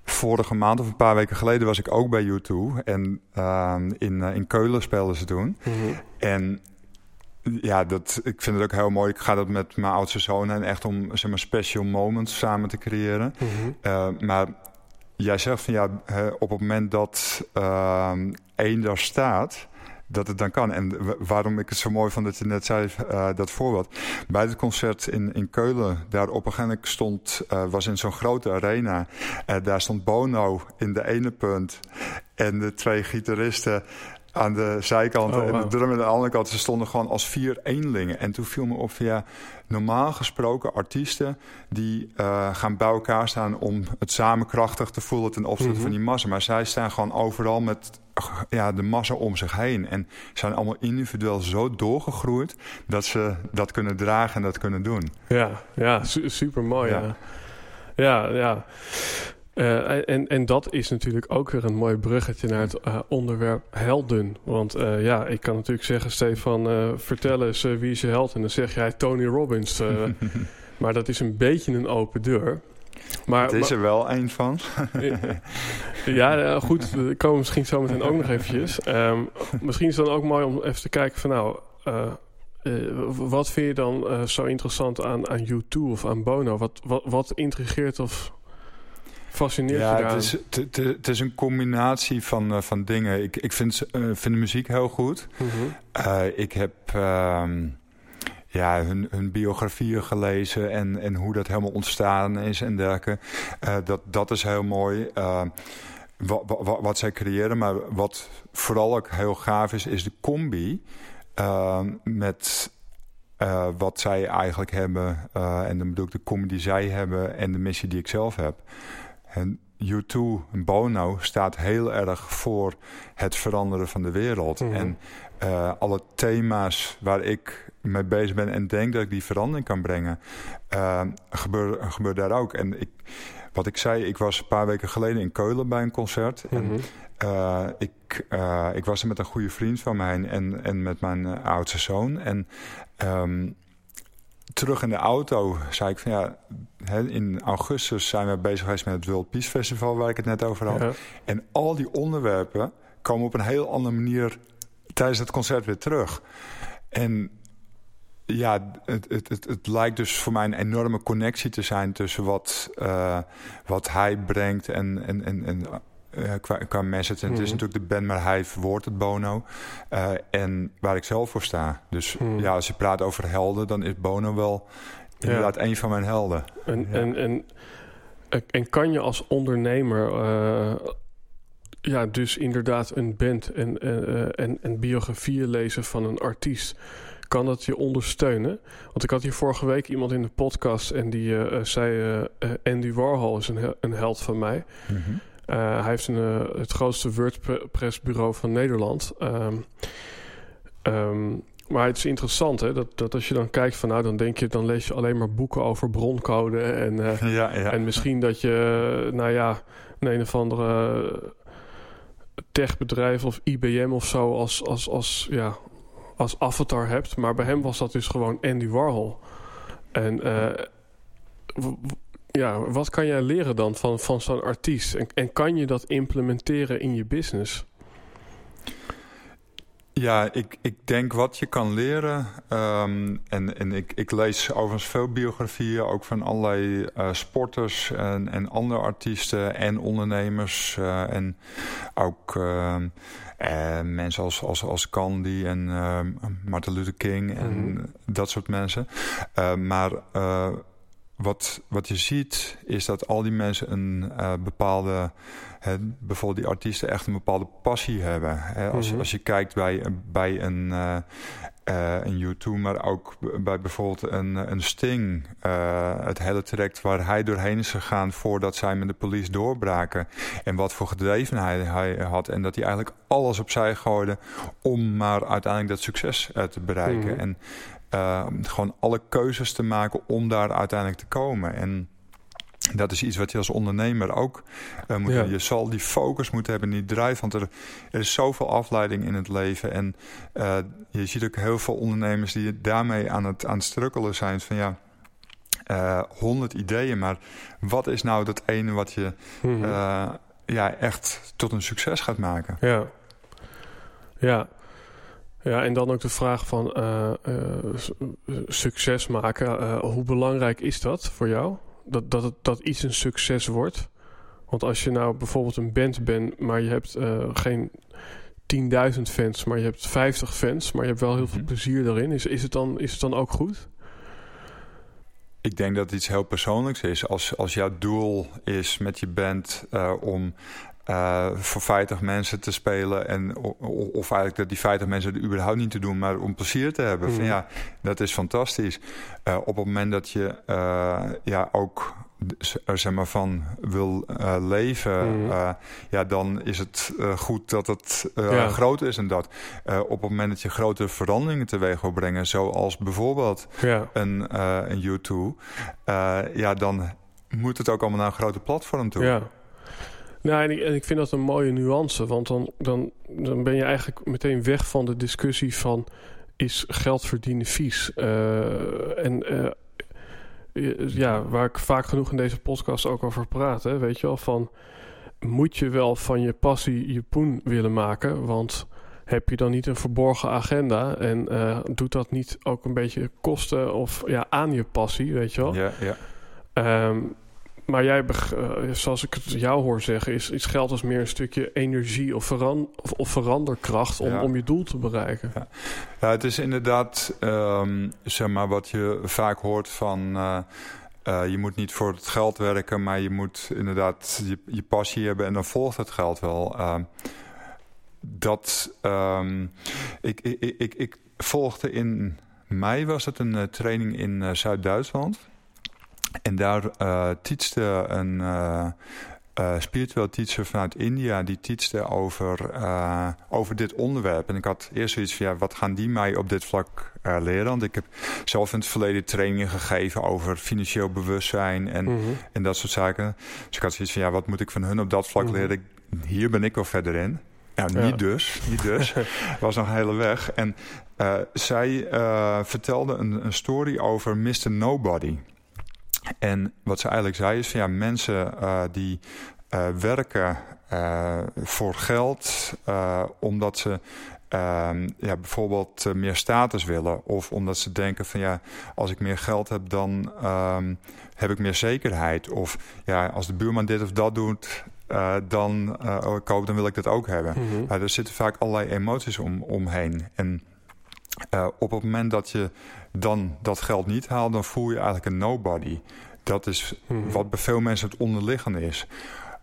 vorige maand of een paar weken geleden was ik ook bij U2. En uh, in, uh, in Keulen speelden ze toen. Mm -hmm. En ja, dat, ik vind het ook heel mooi. Ik ga dat met mijn oudste zoon en echt om zeg maar, special moments samen te creëren. Mm -hmm. uh, maar jij zegt van ja, op het moment dat ehm, één daar staat dat het dan kan. En waarom ik het zo mooi vond dat je net zei, uh, dat voorbeeld. Bij het concert in, in Keulen, daar op een gegeven moment stond, uh, was in zo'n grote arena. Uh, daar stond Bono in de ene punt en de twee gitaristen aan de zijkant oh, wow. en de drum aan de andere kant. Ze stonden gewoon als vier eenlingen. En toen viel me op, ja, normaal gesproken artiesten... die uh, gaan bij elkaar staan om het samen krachtig te voelen... ten opzichte mm -hmm. van die massa. Maar zij staan gewoon overal met ja, de massa om zich heen. En zijn allemaal individueel zo doorgegroeid... dat ze dat kunnen dragen en dat kunnen doen. Ja, ja su super mooi. Ja, ja. ja. ja. Uh, en, en dat is natuurlijk ook weer een mooi bruggetje naar het uh, onderwerp helden. Want uh, ja, ik kan natuurlijk zeggen, Stefan, vertel eens wie is je held? En dan zeg jij Tony Robbins. (laughs) maar dat is een beetje een open deur. Maar, het is er wel een van. ja, goed. We komen misschien zo meteen ook nog eventjes. Um, misschien is het dan ook mooi om even te kijken van nou... wat vind je dan zo interessant aan, aan U2 of aan Bono? Wat, wat, wat intrigeert of fascineert ja, het is, het, het, is een combinatie van, uh, van dingen. Ik, ik vind, uh, vind de muziek heel goed. Mm -hmm. uh, ik heb uh, ja, hun, hun biografieën gelezen en, en hoe dat helemaal ontstaan is en dergelijke. dat, dat is heel mooi. Wat, wat, wat, zij creëren, maar wat vooral ook heel gaaf is, is de combi met uh, wat zij eigenlijk hebben. Uh, en dan bedoel ik de combi die zij hebben en de missie die ik zelf heb. En U2, Bono, staat heel erg voor het veranderen van de wereld. Mm -hmm. En uh, alle thema's waar ik mee bezig ben en denk dat ik die verandering kan brengen, uh, gebeurt gebeur daar ook. En ik, wat ik zei, ik was een paar weken geleden in Keulen bij een concert. Mm -hmm. En uh, ik, uh, ik was er met een goede vriend van mij en, en met mijn oudste zoon. En um, terug in de auto zei ik van ja, in augustus zijn we bezig geweest met het World Peace Festival waar ik het net over had. Ja. En al die onderwerpen komen op een heel andere manier tijdens het concert weer terug. En ja, het, het, het, het, lijkt dus voor mij een enorme connectie te zijn tussen wat, uh, wat hij brengt en, en, en, en uh, qua, qua message. En het is mhm. natuurlijk de band, maar hij verwoordt het Bono. Uh, en waar ik zelf voor sta. Dus mhm. ja, als je praat over helden, dan is Bono wel inderdaad een van mijn helden. En, ja. en, en, en kan je als ondernemer ja, dus inderdaad een band en, en, en biografieën lezen van een artiest kan dat je ondersteunen? Want ik had hier vorige week iemand in de podcast en die uh, zei: uh, Andy Warhol is een, een held van mij. Mm -hmm. Hij heeft een, het grootste WordPress-bureau van Nederland. Um, um, maar het is interessant hè, dat, dat als je dan kijkt van nou, dan denk je, dan lees je alleen maar boeken over broncode. En, (laughs) ja, ja. en misschien dat je, nou ja, een een of andere techbedrijf of IBM of zo als, als, als ja, als avatar hebt. Maar bij hem was dat dus gewoon Andy Warhol. En uh, ja, wat kan jij leren dan van, van zo'n artiest? En, en kan je dat implementeren in je business? Ja, ik, ik denk wat je kan leren. Um, en en ik, ik lees overigens veel biografieën, ook van allerlei uh, sporters en, en andere artiesten en ondernemers. Uh, en ook uh, mensen als, als, als Gandhi en ehm, Martin Luther King en mm -hmm. dat soort mensen. maar wat, wat je ziet is dat al die mensen een uh, bepaalde, hè, bijvoorbeeld die artiesten echt een bepaalde passie hebben. Hè. Als, mm als je kijkt bij, bij een, uh, uh, een U2, maar ook bij bijvoorbeeld een, een Sting, het hele traject waar hij doorheen is gegaan voordat zij met de police doorbraken. En wat voor gedrevenheid hij had. En dat hij eigenlijk alles opzij gooide om maar uiteindelijk dat succes te bereiken. Mm En uh, gewoon alle keuzes te maken om daar uiteindelijk te komen. En dat is iets wat je als ondernemer ook uh, moet ja. Je zal die focus moeten hebben, die drive. Want er, er is zoveel afleiding in het leven. En uh, je ziet ook heel veel ondernemers die daarmee aan het, aan het strukkelen zijn. Van ja, honderd ideeën. Maar wat is nou dat ene wat je mm -hmm. ja, echt tot een succes gaat maken? Ja, ja. Ja, en dan ook de vraag van uh, uh, succes maken. Uh, hoe belangrijk is dat voor jou? Dat, dat, het, dat iets een succes wordt? Want als je nou bijvoorbeeld een band bent, maar je hebt geen 10.000 fans, maar je hebt 50 fans, maar je hebt wel heel veel mhm. plezier daarin. Is, is, het dan, is het dan ook goed? Ik denk dat het iets heel persoonlijks is. Als, als jouw doel is met je band om uh, voor 50 mensen te spelen. En, of eigenlijk dat die 50 mensen er überhaupt niet te doen, maar om plezier te hebben. Van, mhm. ja, dat is fantastisch. Uh, op het moment dat je uh, ja, ook er zeg maar van wil leven, mm. ja, dan is het goed dat het ja. groter is en dat. op het moment dat je grote veranderingen teweeg wil brengen, zoals bijvoorbeeld ja. een, een U2, ja, dan moet het ook allemaal naar een grote platform toe. Ja. Nou, en ik, en ik, vind dat een mooie nuance. Want dan, dan, dan ben je eigenlijk meteen weg van de discussie van... is geld verdienen vies? Uh, en uh, ja, waar ik vaak genoeg in deze podcast ook over praat. Hè, weet je wel, van... moet je wel van je passie je poen willen maken? Want heb je dan niet een verborgen agenda? En uh, doet dat niet ook een beetje kosten of ja, aan je passie, weet je wel? Ja, ja. Um, maar jij, uh, zoals ik het jou hoor zeggen, is, is geld als meer een stukje energie of, veran of, of veranderkracht om, ja. om je doel te bereiken. Ja, ja het is inderdaad, um, zeg maar, wat je vaak hoort van. Uh, uh, je moet niet voor het geld werken, maar je moet inderdaad je, je passie hebben en dan volgt het geld wel. dat um, ik, ik, ik, ik volgde in mei was het een training in Zuid-Duitsland. En daar uh, teachte een uh, uh, spiritueel teacher vanuit India... die teachte over, over dit onderwerp. En ik had eerst zoiets van... Ja, wat gaan die mij op dit vlak leren? Want ik heb zelf in het verleden trainingen gegeven... over financieel bewustzijn en, mm -hmm. en dat soort zaken. Dus ik had zoiets van... Ja, wat moet ik van hun op dat vlak mm -hmm. leren? Hier ben ik wel verder in. Nou, niet ja. dus. Niet dus. (laughs) was nog een hele weg. En zij vertelde een, een story over Mr. Nobody... En wat ze eigenlijk zei is van ja, mensen uh, die uh, werken uh, voor geld, omdat ze ehm, ja, bijvoorbeeld eh, meer status willen. Of omdat ze denken van ja, als ik meer geld heb, dan ehm, heb ik meer zekerheid. Of ja, als de buurman dit of dat doet, uh, dan uh, koop, dan wil ik dat ook hebben. Mm er zitten vaak allerlei emoties om, omheen. En uh, op het moment dat je dan dat geld niet haalt, dan voel je eigenlijk een nobody. Dat is mm wat bij veel mensen het onderliggende is.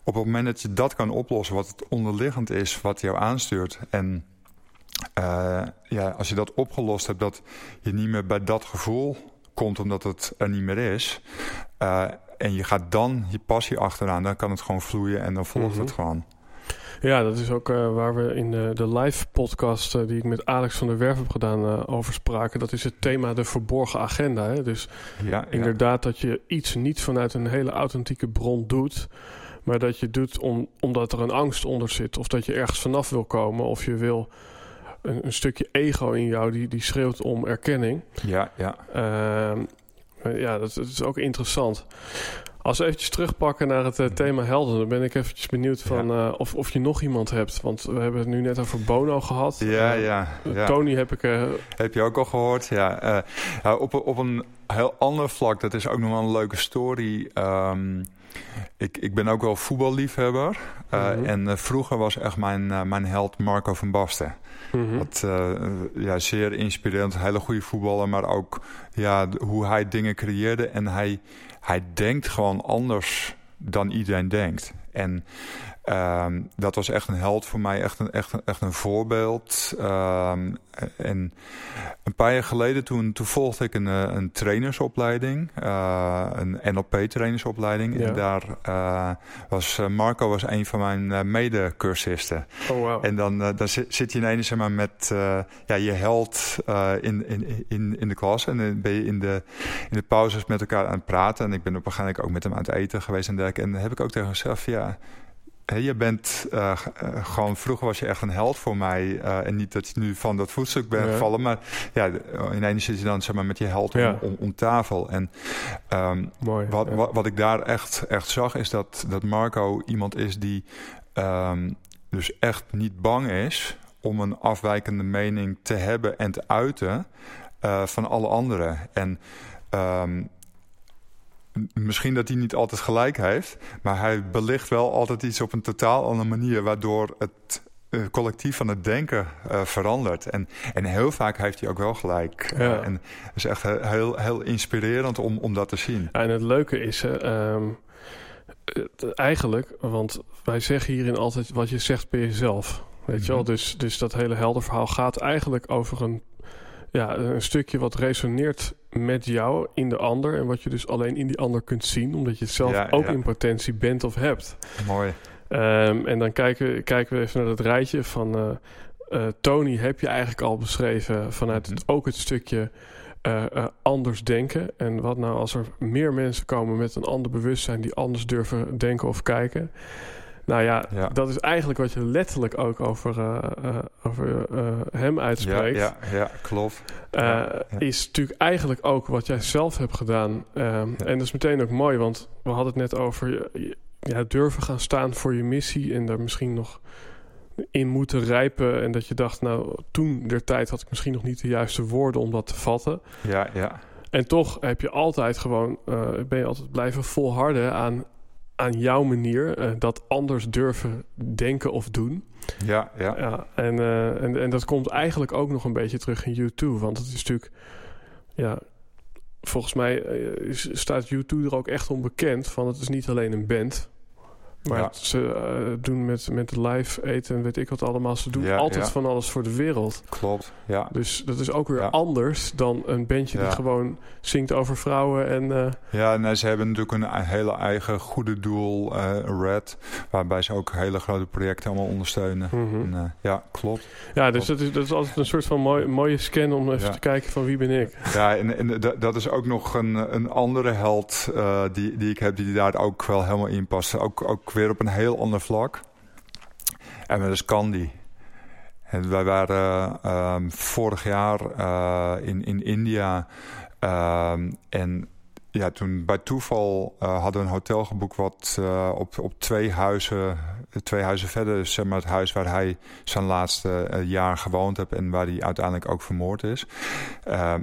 Op het moment dat je dat kan oplossen, wat het onderliggend is, wat jou aanstuurt. En ja, als je dat opgelost hebt, dat je niet meer bij dat gevoel komt omdat het er niet meer is en je gaat dan je passie achteraan, dan kan het gewoon vloeien en dan volgt het mhm. gewoon. Ja, dat is ook uh, waar we in de, de live podcast uh, die ik met Alex van der Werf heb gedaan over spraken. Dat is het thema de verborgen agenda. Hè? Dus ja, inderdaad dat je iets niet vanuit een hele authentieke bron doet. Maar dat je doet om, omdat er een angst onder zit. Of dat je ergens vanaf wil komen. Of je wil een, een stukje ego in jou die, die schreeuwt om erkenning. Ja, ja. Ehm, ja, dat, is ook interessant. Als we eventjes terugpakken naar het uh, thema helden, dan ben ik eventjes benieuwd van uh, of, of je nog iemand hebt. Want we hebben het nu net over Bono gehad. Ja, uh, ja, ja. Tony heb ik... heb je ook al gehoord, ja. op, op een heel ander vlak, dat is ook nog wel een leuke story. Um, ik, ik ben ook wel voetballiefhebber. Mm En vroeger was echt mijn, mijn held Marco van Basten. Mm Wat, ja, zeer inspirerend, hele goede voetballer, maar ook ja, hoe hij dingen creëerde. En hij, hij denkt gewoon anders dan iedereen denkt. En Um, dat was echt een held voor mij, echt een, echt een, echt een voorbeeld. Um, en een paar jaar geleden toen, toen volgde ik een, eh, een trainersopleiding, uh, een NLP-trainersopleiding. Ja. En daar uh, was Marco was een van mijn medecursisten. Oh, wow. En dan, dan zit je ineens zeg maar, met ja, je held in, in, in, in de klas. En dan ben je in de, in de pauzes met elkaar aan het praten. En ik ben op een ook met hem aan het eten geweest en dergelijke. En dan heb ik ook tegen mezelf, ja je bent uh, gewoon, vroeger was je echt een held voor mij. Uh, en niet dat je nu van dat voetstuk bent gevallen, maar ja, ineens zit je dan zeg maar, met je held ja. om, om, tafel. En um, Mooi, wat, ja. wat, wat, ik daar echt, echt zag, is dat, dat Marco iemand is die um, dus echt niet bang is om een afwijkende mening te hebben en te uiten van alle anderen. En um, misschien dat hij niet altijd gelijk heeft, maar hij belicht wel altijd iets op een totaal andere manier, waardoor het uh, collectief van het denken uh, verandert. En, en heel vaak heeft hij ook wel gelijk. Ja. Uh, en het is echt heel, heel inspirerend om, om dat te zien. En het leuke is, um, eigenlijk, want wij zeggen hierin altijd wat je zegt bij jezelf. Weet je wel, mhm. dus, dus dat hele helder verhaal gaat eigenlijk over een ja, een stukje wat resoneert met jou in de ander. En wat je dus alleen in die ander kunt zien, omdat je het zelf ook in potentie bent of hebt. Mooi. Um, en dan kijken, kijken we even naar dat rijtje van uh, uh, Tony heb je eigenlijk al beschreven vanuit het, ook het stukje uh, anders denken. En wat nou als er meer mensen komen met een ander bewustzijn die anders durven denken of kijken. Nou ja, dat is eigenlijk wat je letterlijk ook over, uh, uh, over uh, hem uitspreekt. Ja, ja, ja klopt. Is natuurlijk eigenlijk ook wat jij zelf hebt gedaan. Um, en dat is meteen ook mooi, want we hadden het net over ja, durven gaan staan voor je missie en daar misschien nog in moeten rijpen. En dat je dacht, nou, toen der tijd had ik misschien nog niet de juiste woorden om dat te vatten. Ja, ja. En toch heb je altijd gewoon, ben je altijd blijven volharden aan aan jouw manier uh, dat anders durven denken of doen. Ja, ja. ja en, uh, en, en dat komt eigenlijk ook nog een beetje terug in U2. Want het is natuurlijk... Ja, volgens mij uh, is, staat U2 er ook echt onbekend van... het is niet alleen een band... Maar ze uh, doen met, met live eten en weet ik wat allemaal. Ze doen altijd van alles voor de wereld. Klopt, ja. Dus dat is ook weer anders dan een bandje die gewoon zingt over vrouwen. En, uh... Ja, nee, ze hebben natuurlijk een hele eigen goede doel, uh, Red. Waarbij ze ook hele grote projecten allemaal ondersteunen. Mm en, ja, klopt. Ja, dus Dat, is, dat is altijd een soort van mooi, mooie scan om even te kijken van wie ben ik. Ja, en, en dat is ook nog een, een andere held die, die ik heb die daar ook wel helemaal in past. Ook, ook weer op een heel ander vlak. En dat is Candy. En wij waren uh, vorig jaar uh, in, in India. Uh, en ja, toen bij toeval uh, hadden we een hotel geboekt wat op, op twee huizen twee huizen verder is zeg maar, het huis waar hij zijn laatste jaar gewoond heeft en waar hij uiteindelijk ook vermoord is.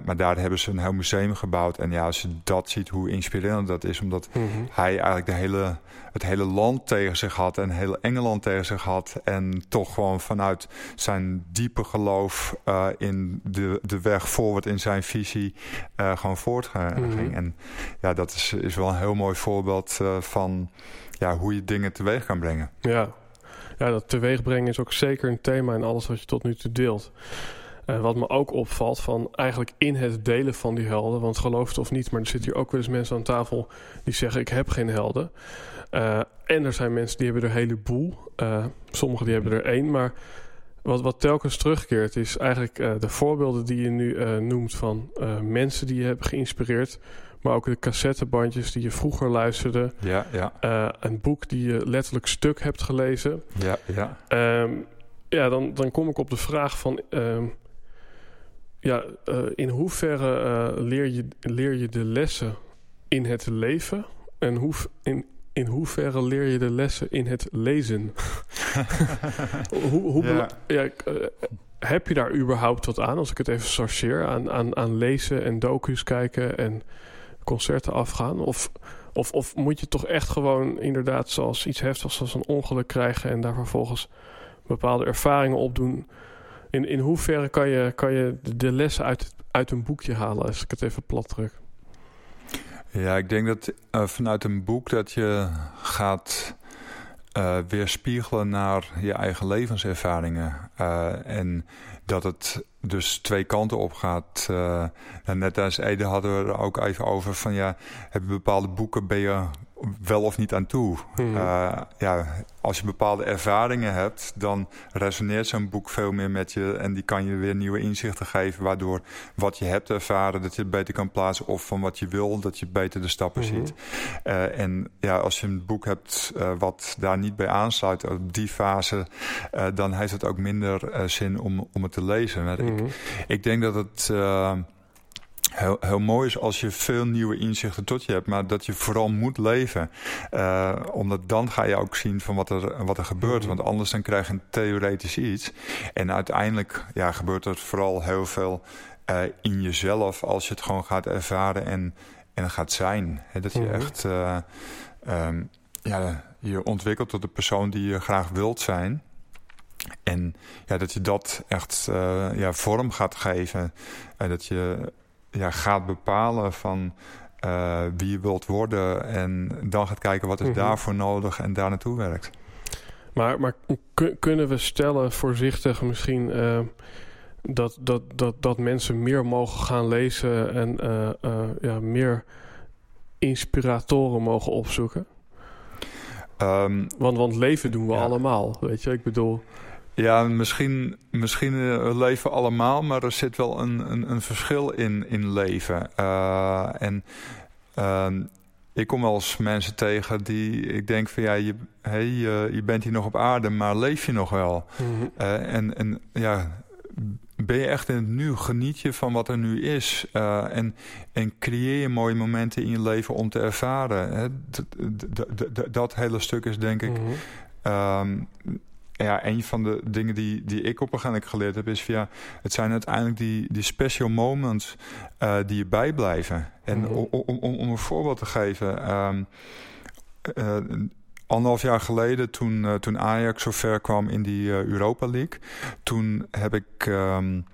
maar daar hebben ze een heel museum gebouwd. En ja, als je dat ziet, hoe inspirerend dat is, omdat mhm. hij eigenlijk de hele, het hele land tegen zich had en heel Engeland tegen zich had. En toch gewoon vanuit zijn diepe geloof in de, de weg voorwaarts in zijn visie gewoon voortging. Mhm. En ja, dat is, is wel een heel mooi voorbeeld van ja, hoe je dingen teweeg kan brengen. Ja. ja, dat teweegbrengen is ook zeker een thema in alles wat je tot nu toe deelt. Uh, wat me ook opvalt van eigenlijk in het delen van die helden, want geloof het of niet, maar er zitten hier ook wel eens mensen aan tafel die zeggen ik heb geen helden. Uh, en er zijn mensen die hebben er een heleboel. Uh, sommigen die hebben er één, maar wat, wat telkens terugkeert is eigenlijk de voorbeelden die je nu noemt van mensen die je hebben geïnspireerd maar ook de cassettebandjes die je vroeger luisterde. Ja, ja. Uh, een boek die je letterlijk stuk hebt gelezen. Ja, ja. Um, ja, dan, dan kom ik op de vraag van... Um, ja, uh, in hoeverre uh, leer, je, leer je de lessen in het leven? En hoe, in, in hoeverre leer je de lessen in het lezen? (laughs) hoe, hoe ja. ja heb je daar überhaupt wat aan, als ik het even sorteer, aan, aan, aan lezen en docu's kijken en concerten afgaan? Of, of, of moet je toch echt gewoon inderdaad zoals iets heftigs als een ongeluk krijgen en daar vervolgens bepaalde ervaringen opdoen? In, in hoeverre kan je, kan je de lessen uit, uit een boekje halen, als ik het even plat druk? Ja, ik denk dat uh, vanuit een boek dat je gaat uh, weerspiegelen naar je eigen levenservaringen. Uh, en dat het dus twee kanten op gaat. Uh, net als Ede hadden we er ook even over van ja, hebben bepaalde boeken ben je wel of niet aan toe. Hmm. Uh, ja, als je bepaalde ervaringen hebt, dan resoneert zo'n boek veel meer met je en die kan je weer nieuwe inzichten geven, waardoor wat je hebt ervaren, dat je het beter kan plaatsen of van wat je wil, dat je beter de stappen hmm. ziet. Uh, en ja, als je een boek hebt uh, wat daar niet bij aansluit op die fase, dan heeft het ook minder zin om, om het te lezen. Ik, hmm. ik, denk dat het heel, heel mooi is als je veel nieuwe inzichten tot je hebt, maar dat je vooral moet leven. Uh, omdat dan ga je ook zien van wat er, wat er gebeurt. Want anders dan krijg je een theoretisch iets. En uiteindelijk ja, gebeurt er vooral heel veel uh, in jezelf als je het gewoon gaat ervaren en, en gaat zijn. dat je mhm. echt uh, um, ja, je ontwikkelt tot de persoon die je graag wilt zijn. En ja, dat je dat echt uh, ja, vorm gaat geven. En dat je ja, gaat bepalen van uh, wie je wilt worden. En dan gaat kijken wat is mm daarvoor nodig en daar naartoe werkt. Maar, maar kunnen we stellen, voorzichtig misschien, uh, dat, dat, dat, dat mensen meer mogen gaan lezen en uh, ja, meer inspiratoren mogen opzoeken? Um, want, want leven doen we allemaal, weet je. Ik bedoel... Ja, misschien, misschien uh, leven allemaal, maar er zit wel een, een, een verschil in, in leven. Uh, en uh, ik kom wel eens mensen tegen die ik denk van ja, je, hey, je, je bent hier nog op aarde, maar leef je nog wel? Mm en, en ja, ben je echt in het nu? Geniet je van wat er nu is? en, en creëer je mooie momenten in je leven om te ervaren. Hè? Dat hele stuk is denk ik. Mm ja, een van de dingen die, die ik op een gegeven moment geleerd heb... is via het zijn uiteindelijk die, die special moments uh, die je bijblijven. En mm -hmm. om, om, om een voorbeeld te geven... Um, uh, anderhalf jaar geleden, toen, uh, toen Ajax zo ver kwam in die Europa League... toen heb ik... Um,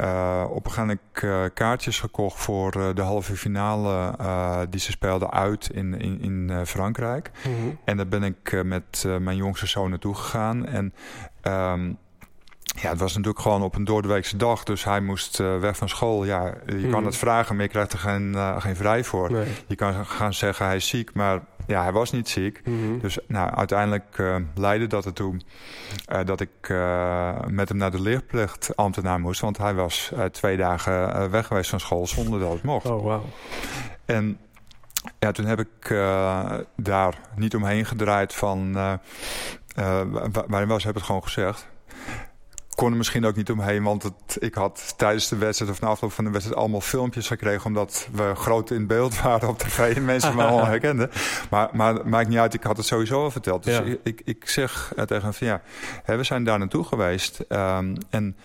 uh, op een gegeven moment kaartjes gekocht voor uh, de halve finale uh, die ze speelden uit in, in, in Frankrijk. Mm -hmm. En daar ben ik met mijn jongste zoon naartoe gegaan. En um, ja, het was natuurlijk gewoon op een doordeweekse dag. Dus hij moest weg van school. Ja, je mm. kan mhm. het vragen, maar je krijgt er geen, geen vrij voor. Nee. Je kan gaan zeggen hij is ziek, maar ja, hij was niet ziek. Mm -hmm. Dus nou, uiteindelijk uh, leidde dat ertoe dat ik met hem naar de leerplichtambtenaar moest. Want hij was twee dagen weg geweest van school zonder dat het mocht. Oh, wow. En ja, toen heb ik daar niet omheen gedraaid van... waarin was, heb het gewoon gezegd kon er misschien ook niet omheen, want het, ik had tijdens de wedstrijd of na afloop van de wedstrijd allemaal filmpjes gekregen, omdat we groot in beeld (laughs) waren op tv en mensen me allemaal herkenden. Maar, maar maakt niet uit, ik had het sowieso al verteld. Dus ik, ik, ik, zeg tegen hem van ja, hè, we zijn daar naartoe geweest. Um, en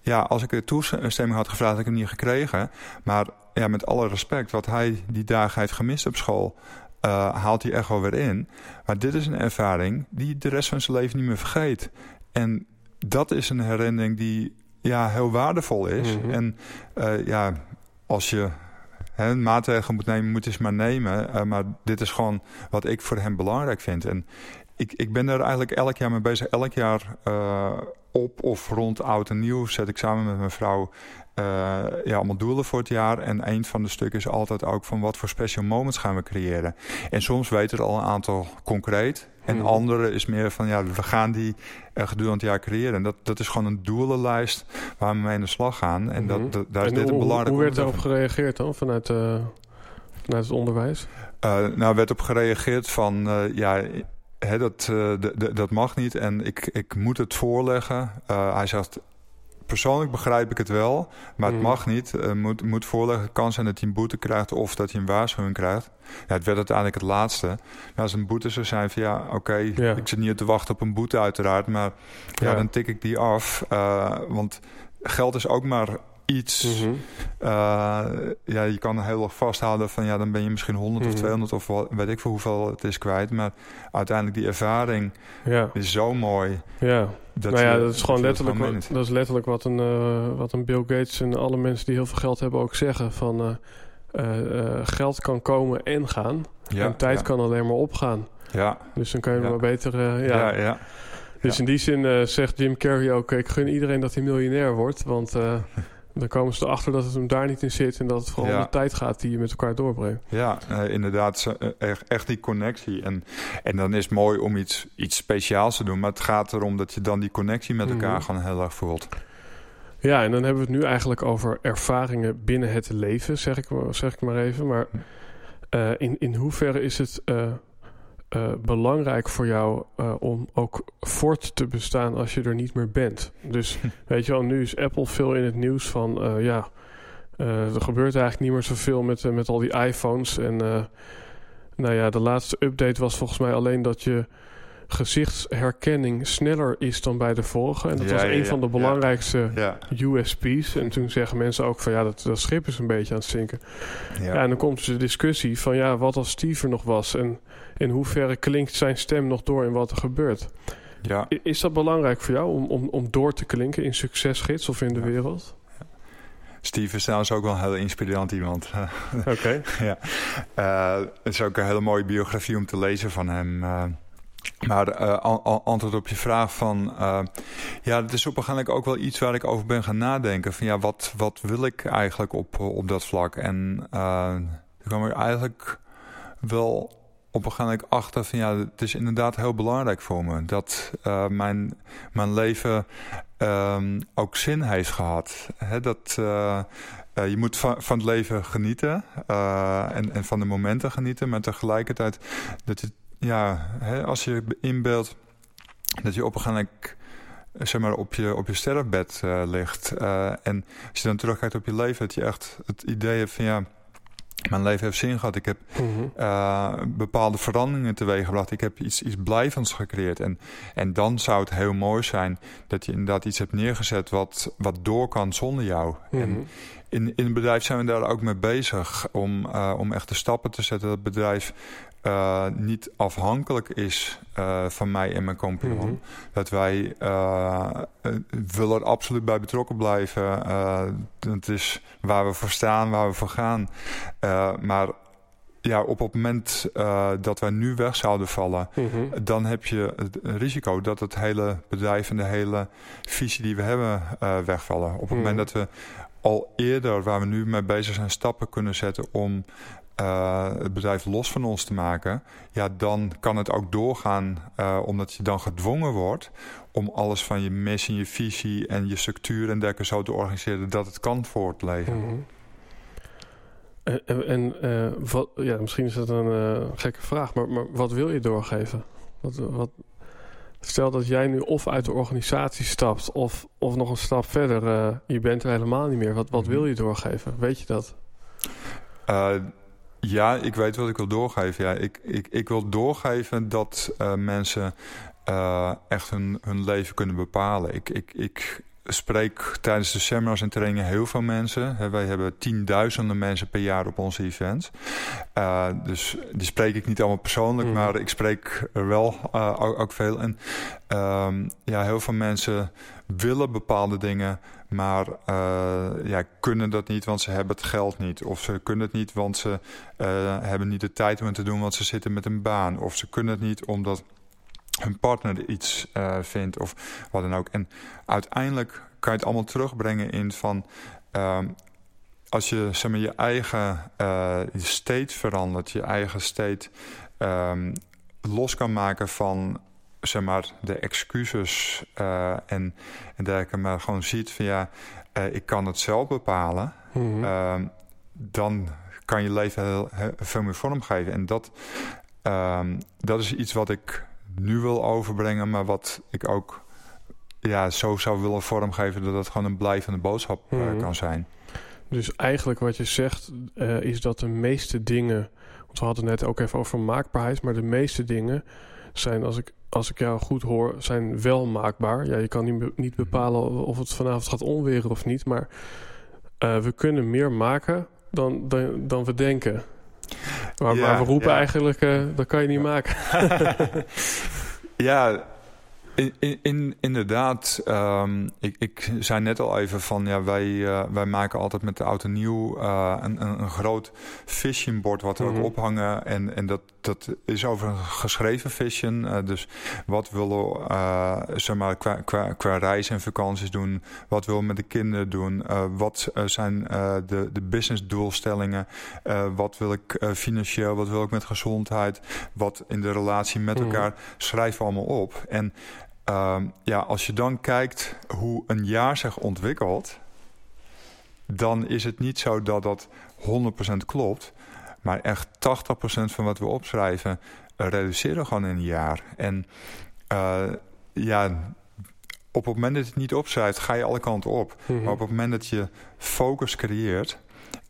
ja, als ik de toestemming had gevraagd, had ik hem niet gekregen. Maar ja, met alle respect, wat hij die dagen heeft gemist op school, uh, haalt hij echt wel weer in. Maar dit is een ervaring die de rest van zijn leven niet meer vergeet. En dat is een herinnering die ja, heel waardevol is. Mhm. En uh, ja, als je hè, maatregelen moet nemen, moet je eens maar nemen. Uh, maar dit is gewoon wat ik voor hem belangrijk vind. En ik, ik ben er eigenlijk elk jaar mee bezig. Elk jaar uh, op of rond oud en nieuw zet ik samen met mijn vrouw ja, allemaal doelen voor het jaar. En een van de stukken is altijd ook van wat voor special moments gaan we creëren. En soms weten we er al een aantal concreet. En hmm. andere is meer van ja, we gaan die uh, gedurende het jaar creëren. En dat, dat is gewoon een doelenlijst waar we mee aan de slag gaan. En dat, hmm. daar is dit een belangrijk Hoe werd daarop gereageerd dan vanuit, uh, vanuit het onderwijs? Uh, nou, werd op gereageerd van ja He, dat, dat mag niet en ik, ik moet het voorleggen. Hij zegt, persoonlijk begrijp ik het wel, maar het mm. mag niet. Uh, moet, moet voorleggen, kan zijn dat hij een boete krijgt of dat hij een waarschuwing krijgt. Ja, het werd uiteindelijk het laatste. Maar als een boete zou zijn van ja, oké, okay, ja. ik zit niet te wachten op een boete uiteraard, maar ja, ja. dan tik ik die af. want geld is ook maar iets. Mm -hmm. uh, ja, je kan heel erg vasthouden van ja, dan ben je misschien 100 mm -hmm. of 200 of wat, weet ik veel hoeveel het is kwijt. Maar uiteindelijk die ervaring ja. is zo mooi. Ja. Dat nou ja, dat is gewoon letterlijk, wat, dat is letterlijk wat een, uh, wat een Bill Gates en alle mensen die heel veel geld hebben ook zeggen. Van uh, geld kan komen en gaan. Ja, en tijd ja. kan alleen maar opgaan. Ja. Dus dan kun je maar beter. ja. ja, ja. Dus in die zin zegt Jim Carrey ook: ik gun iedereen dat hij miljonair wordt. Want dan komen ze erachter dat het hem daar niet in zit en dat het vooral om de tijd gaat die je met elkaar doorbrengt. Ja, uh, inderdaad, echt, echt, die connectie. En, en dan is het mooi om iets, iets speciaals te doen, maar het gaat erom dat je dan die connectie met elkaar mm -hmm. gewoon heel erg voelt. Ja, en dan hebben we het nu eigenlijk over ervaringen binnen het leven, zeg ik, zeg ik maar even. Maar uh, in, in hoeverre is het uh, uh, belangrijk voor jou uh, om ook voort te bestaan als je er niet meer bent. Dus (laughs) weet je wel, nu is Apple veel in het nieuws van uh, ja, er gebeurt eigenlijk niet meer zoveel met, met al die iPhones. En nou ja, de laatste update was volgens mij alleen dat je gezichtsherkenning sneller is dan bij de vorige. En dat ja, was een ja, van de belangrijkste. USP's. En toen zeggen mensen ook van ja, dat, dat schip is een beetje aan het zinken. Ja. en dan komt dus de discussie van ja, wat als Steve er nog was? En in hoeverre klinkt zijn stem nog door in wat er gebeurt? Ja. Is dat belangrijk voor jou om, om, om door te klinken in succesgids of in de wereld? Steve is trouwens ook wel een heel inspirerend iemand. (laughs) Oké. Okay. ja. Uh, het is ook een hele mooie biografie om te lezen van hem. Uh, maar uh, antwoord op je vraag van... Uh, ja, het is op ook wel iets waar ik over ben gaan nadenken. Van ja, wat, wat wil ik eigenlijk op, op dat vlak? En ik kwam er eigenlijk wel op een achter van... ja, het is inderdaad heel belangrijk voor me... dat mijn, mijn leven um, ook zin heeft gehad. Dat... je moet van, van het leven genieten en, en van de momenten genieten, maar tegelijkertijd dat het ja, hè, als je inbeeldt dat je op een gegeven moment zeg maar, op je, op je sterfbed uh, ligt. Uh, en als je dan terugkijkt op je leven, dat je echt het idee hebt van ja, mijn leven heeft zin gehad. Ik heb mm -hmm. uh, bepaalde veranderingen teweeggebracht. Ik heb iets, iets blijvends gecreëerd. En, en dan zou het heel mooi zijn dat je inderdaad iets hebt neergezet wat, wat door kan zonder jou. Mm -hmm. En in, in het bedrijf zijn we daar ook mee bezig om, om echt de stappen te zetten. Dat het bedrijf uh, niet afhankelijk is uh, van mij en mijn compagnon. Mm -hmm. Dat wij uh, willen er absoluut bij betrokken blijven. het is waar we voor staan, waar we voor gaan. maar ja, op het moment dat wij nu weg zouden vallen... Mm -hmm. dan heb je het risico dat het hele bedrijf en de hele visie die we hebben wegvallen. Op het mm -hmm. moment dat we al eerder, waar we nu mee bezig zijn, stappen kunnen zetten om uh, het bedrijf los van ons te maken, ja, dan kan het ook doorgaan, uh, omdat je dan gedwongen wordt om alles van je missie, je visie en je structuur en dergelijke zo te organiseren dat het kan voortleven. Mm -hmm. En, en uh, wat, ja, misschien is dat een gekke vraag, maar, maar wat wil je doorgeven? Wat, wat, Stel dat jij nu of uit de organisatie stapt of, of nog een stap verder. Je bent er helemaal niet meer. Wat, wat wil je doorgeven? Weet je dat? Ja, ik weet wat ik wil doorgeven. Ja, ik, ik, ik wil doorgeven dat uh, mensen echt hun, hun leven kunnen bepalen. Ik, ik, ik, spreek tijdens de seminars en trainingen heel veel mensen. wij hebben tienduizenden mensen per jaar op onze events. Uh, dus die spreek ik niet allemaal persoonlijk, mhm. maar ik spreek er wel ook, ook, veel. En um, ja, heel veel mensen willen bepaalde dingen, maar uh, ja, kunnen dat niet, want ze hebben het geld niet. Of ze kunnen het niet, want ze hebben niet de tijd om het te doen, want ze zitten met een baan. Of ze kunnen het niet omdat hun partner iets uh, vindt of wat dan ook. En uiteindelijk kan je het allemaal terugbrengen in van... Um, als je zeg maar, je eigen uh, state verandert, je eigen state um, los kan maken van zeg maar, de excuses uh, en, en dergelijke, maar gewoon ziet van ja, ik kan het zelf bepalen, mm -hmm. um, dan kan je leven heel, heel, veel meer vorm geven. En dat, dat is iets wat ik nu wil overbrengen, maar wat ik ook ja, zo zou willen vormgeven dat het gewoon een blijvende boodschap eh, mhm. kan zijn. Dus eigenlijk wat je zegt uh, is dat de meeste dingen, want we hadden net ook even over maakbaarheid, maar de meeste dingen zijn, als ik, als ik jou goed hoor, zijn wel maakbaar. Ja, je kan niet, niet bepalen of het vanavond gaat onweren of niet, maar uh, we kunnen meer maken dan, dan, dan we denken. Maar, maar we roepen eigenlijk, uh, dat kan je niet maken. (laughs) (laughs) ja, in, in, inderdaad, um, ik, ik zei net al even van ja, wij, uh, wij maken altijd met de auto nieuw uh, een, een, een, groot visionbord wat we mm -hmm. ook mhm. ophangen. En, en dat, dat is over een geschreven vision. Uh, dus wat willen we zeg maar, qua, qua, qua reizen en vakanties doen? Wat willen we met de kinderen doen? wat zijn de, de business doelstellingen? wat wil ik financieel? Wat wil ik met gezondheid? Wat in de relatie met mhm. elkaar? Schrijven we allemaal op. En Um, ja, als je dan kijkt hoe een jaar zich ontwikkelt, dan is het niet zo dat dat 100% klopt, maar echt 80% van wat we opschrijven uh, reduceren gewoon in een jaar. En uh, ja, op het moment dat je het niet opschrijft, ga je alle kanten op. Mm -hmm. Maar op het moment dat je focus creëert,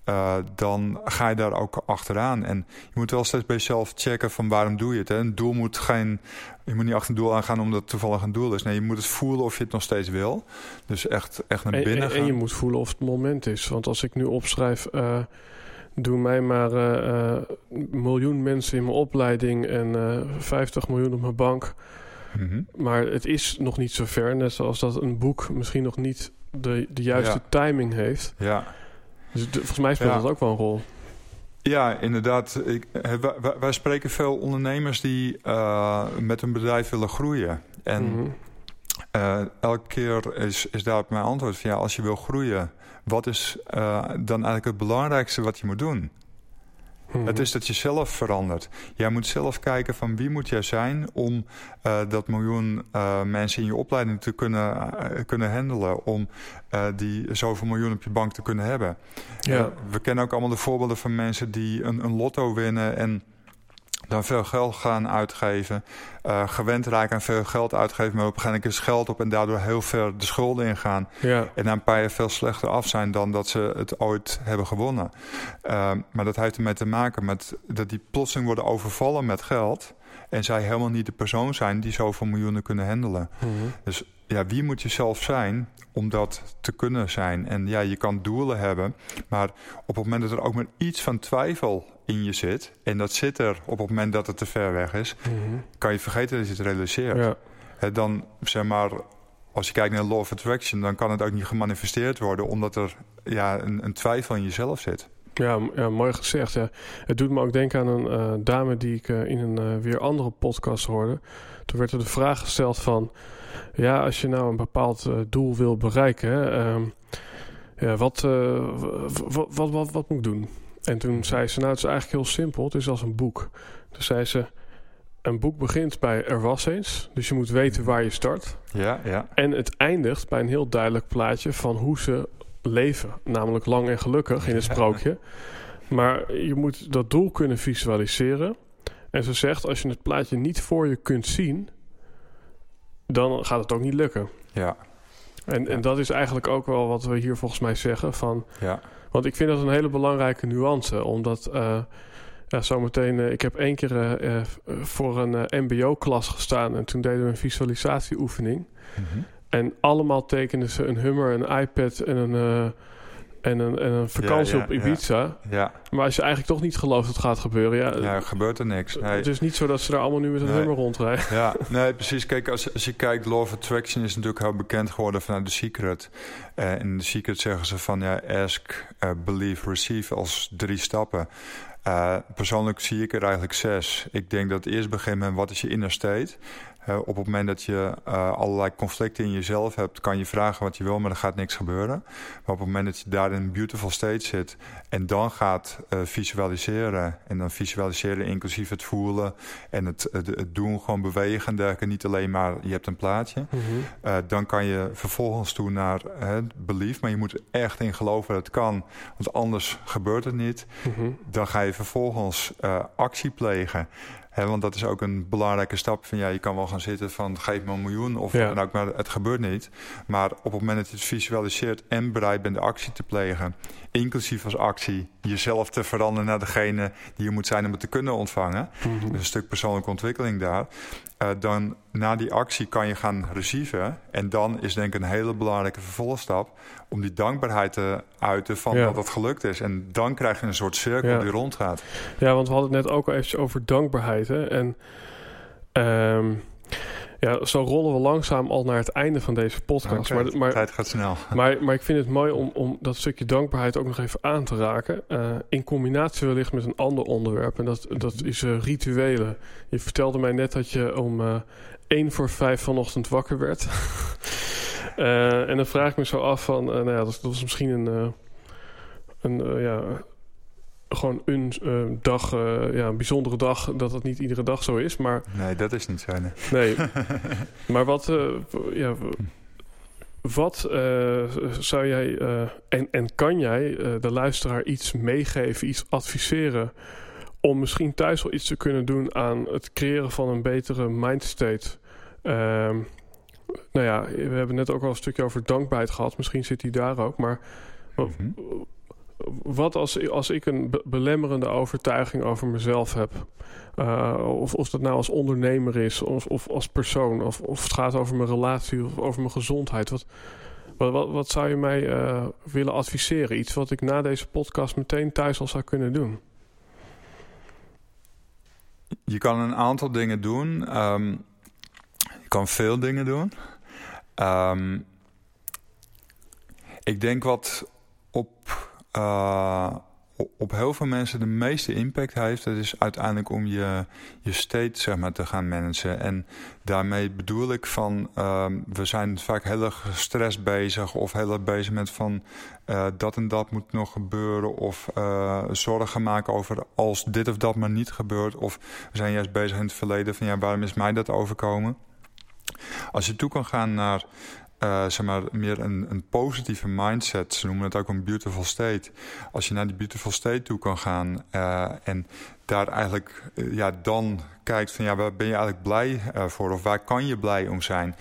uh, dan ga je daar ook achteraan. En je moet wel steeds bij jezelf checken van waarom doe je het. Hè? Een doel moet geen... Je moet niet achter een doel aangaan omdat het toevallig een doel is. Nee, je moet het voelen of je het nog steeds wil. Dus echt, echt naar binnen en, gaan. En je moet voelen of het moment is. Want als ik nu opschrijf... Uh, doe mij maar uh, miljoen mensen in mijn opleiding... en 50 miljoen op mijn bank... Mm -hmm. Maar het is nog niet zo ver. Net zoals dat een boek misschien nog niet de, de juiste ja. timing heeft. Ja. Dus volgens mij speelt dat ook wel een rol. Ja, inderdaad. Ik, wij, wij, spreken veel ondernemers die uh, met een bedrijf willen groeien. En mm -hmm. uh, elke keer is, is daarop mijn antwoord van ja, als je wil groeien, wat is uh, dan eigenlijk het belangrijkste wat je moet doen? Mhm. Het is dat je zelf verandert. Jij moet zelf kijken van wie moet jij zijn om uh, dat miljoen uh, mensen in je opleiding te kunnen, uh, kunnen handelen. Om die zoveel miljoen op je bank te kunnen hebben. Ja. we kennen ook allemaal de voorbeelden van mensen die een, een lotto winnen en dan veel geld gaan uitgeven. Uh, gewend raken aan veel geld uitgeven, maar op een gegeven moment is geld op en daardoor heel veel de schulden ingaan. Ja. En na een paar jaar veel slechter af zijn dan dat ze het ooit hebben gewonnen. Uh, maar dat heeft ermee te maken met dat die plotseling worden overvallen met geld. En zij helemaal niet de persoon zijn die zoveel miljoenen kunnen handelen. Mm -hmm. Dus ja, wie moet je zelf zijn om dat te kunnen zijn? En ja, je kan doelen hebben, maar op het moment dat er ook maar iets van twijfel in je zit... en dat zit er op het moment dat het te ver weg is... Mm -hmm. kan je vergeten dat je het realiseert. Ja. dan, zeg maar, als je kijkt naar Law of Attraction... dan kan het ook niet gemanifesteerd worden... omdat er ja, een, een twijfel in jezelf zit. Ja, ja, mooi gezegd. Ja. Het doet me ook denken aan een uh, dame die ik uh, in een uh, weer andere podcast hoorde. Toen werd er de vraag gesteld van... Ja, als je nou een bepaald doel wil bereiken... Hè, ja, wat, wat, wat, wat, wat moet ik doen? En toen zei ze, nou het is eigenlijk heel simpel. Het is als een boek. Toen zei ze, een boek begint bij er was eens. Dus je moet weten waar je start. Ja, ja. En het eindigt bij een heel duidelijk plaatje van hoe ze leven. Namelijk lang en gelukkig in het sprookje. Maar je moet dat doel kunnen visualiseren. En ze zegt, als je het plaatje niet voor je kunt zien... dan gaat het ook niet lukken. Ja. En, en dat is eigenlijk ook wel wat we hier volgens mij zeggen. Van, Ja. Want ik vind dat een hele belangrijke nuance. Omdat uh, ja, zometeen... Uh, ik heb één keer uh, voor een mbo-klas gestaan... en toen deden we een visualisatieoefening. Mm -hmm. En allemaal tekenden ze een Hummer, een iPad en een... En een, en een vakantie Ja, ja, op Ibiza. Ja. Maar als je eigenlijk toch niet gelooft dat het gaat gebeuren... Ja, Ja, gebeurt er niks. Nee. Het is niet zo dat ze daar allemaal nu met een Nee. Hummer rondrijden. Ja, (laughs) nee, precies. Kijk, als, als je kijkt, Law of Attraction is natuurlijk heel bekend geworden vanuit The Secret. Eh, in The Secret zeggen ze van ja, ask, eh, believe, receive als drie stappen. Eh, persoonlijk zie ik er eigenlijk zes. Ik denk dat het eerst begint met wat is je inner state. Eh, op het moment dat je eh, allerlei conflicten in jezelf hebt, kan je vragen wat je wil, maar er gaat niks gebeuren. Maar op het moment dat je daar in een beautiful state zit en dan gaat eh, visualiseren, en dan visualiseren inclusief het voelen en het, het, het doen, gewoon bewegen en dergelijke, niet alleen maar je hebt een plaatje. Mhm. Uh, dan kan je vervolgens toe naar het belief, maar je moet er echt in geloven dat het kan, want anders gebeurt het niet. Mhm. Dan ga je vervolgens actie plegen. He, want dat is ook een belangrijke stap. Van, ja, je kan wel gaan zitten van geef me een miljoen of Ja. ook, maar het gebeurt niet. Maar op het moment dat je het visualiseert en bereid bent de actie te plegen, inclusief als actie jezelf te veranderen naar degene die je moet zijn om het te kunnen ontvangen, dus een stuk persoonlijke ontwikkeling daar. Uh, dan na die actie kan je gaan receiven. En dan is denk ik een hele belangrijke vervolgstap om die dankbaarheid te uiten van Ja. dat het gelukt is. En dan krijg je een soort cirkel Ja. die rondgaat. Ja, want we hadden het net ook al eventjes over dankbaarheid. En ehm, ja, zo rollen we langzaam al naar het einde van deze podcast. Maar, maar, tijd gaat snel. (laughs) maar, maar ik vind het mooi om, om dat stukje dankbaarheid ook nog even aan te raken. eh, in combinatie wellicht met een ander onderwerp. En dat, dat is eh, rituelen. Je vertelde mij net dat je om 1 voor 5 vanochtend wakker werd. (laughs) En dan vraag ik me zo af van... nou ja, dat, dat was misschien een... een ja, gewoon een eh, dag, eh, ja, een bijzondere dag, dat dat niet iedere dag zo is. Maar Nee, dat is niet zo. nee. nee. (laughs) maar wat, eh, ja, wat zou jij en, en kan jij de luisteraar iets meegeven, iets adviseren om misschien thuis wel iets te kunnen doen aan het creëren van een betere mindstate? Ehm nou ja, we hebben net ook al een stukje over dankbaarheid gehad. Misschien zit die daar ook. Maar Mhm. Wat als, als ik een be- belemmerende overtuiging over mezelf heb? Uh, of, of dat nou als ondernemer is, of, of als persoon, of, of het gaat over mijn relatie of over mijn gezondheid. Wat, wat, wat, zou je mij uh, willen adviseren? Iets wat ik na deze podcast meteen thuis al zou kunnen doen? Je kan een aantal dingen doen. Um, je kan veel dingen doen. Um, ik denk wat op, uh, op heel veel mensen de meeste impact heeft, dat is uiteindelijk om je, je state zeg maar, te gaan managen. En daarmee bedoel ik van, uh, we zijn vaak heel erg gestrest bezig of heel erg bezig met van uh, dat en dat moet nog gebeuren. Of uh, zorgen maken over als dit of dat maar niet gebeurt. Of we zijn juist bezig in het verleden van ja, waarom is mij dat overkomen? Als je toe kan gaan naar uh, zeg maar, meer een, een positieve mindset. Ze noemen het ook een beautiful state. Als je naar die beautiful state toe kan gaan uh, en daar eigenlijk uh, ja, dan kijkt van ja, waar ben je eigenlijk blij voor? Of waar kan je blij om zijn?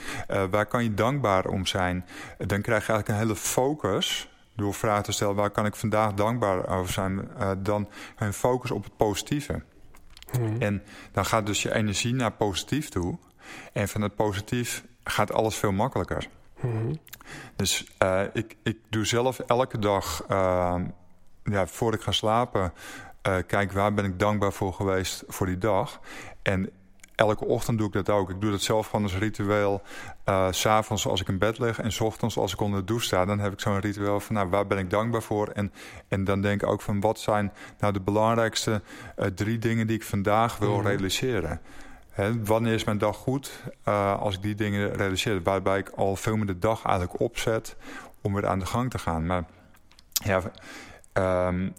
Waar kan je dankbaar om zijn? dan krijg je eigenlijk een hele focus door vragen te stellen waar kan ik vandaag dankbaar over zijn? Dan een focus op het positieve. Hmm. En dan gaat dus je energie naar positief toe. En van het positief gaat alles veel makkelijker. Hmm. Dus uh, ik, ik doe zelf elke dag, uh, ja, voor ik ga slapen, uh, kijk waar ben ik dankbaar voor geweest voor die dag. En elke ochtend doe ik dat ook. Ik doe dat zelf gewoon als ritueel. Uh, S'avonds als ik in bed lig en s ochtends als ik onder de douche sta... dan heb ik zo'n ritueel van nou, waar ben ik dankbaar voor. En, en dan denk ik ook van wat zijn nou de belangrijkste uh, drie dingen die ik vandaag wil mm. realiseren. Wanneer is mijn dag goed uh, als ik die dingen realiseer? Waarbij ik al veel meer de dag eigenlijk opzet om weer aan de gang te gaan. Maar ja, um,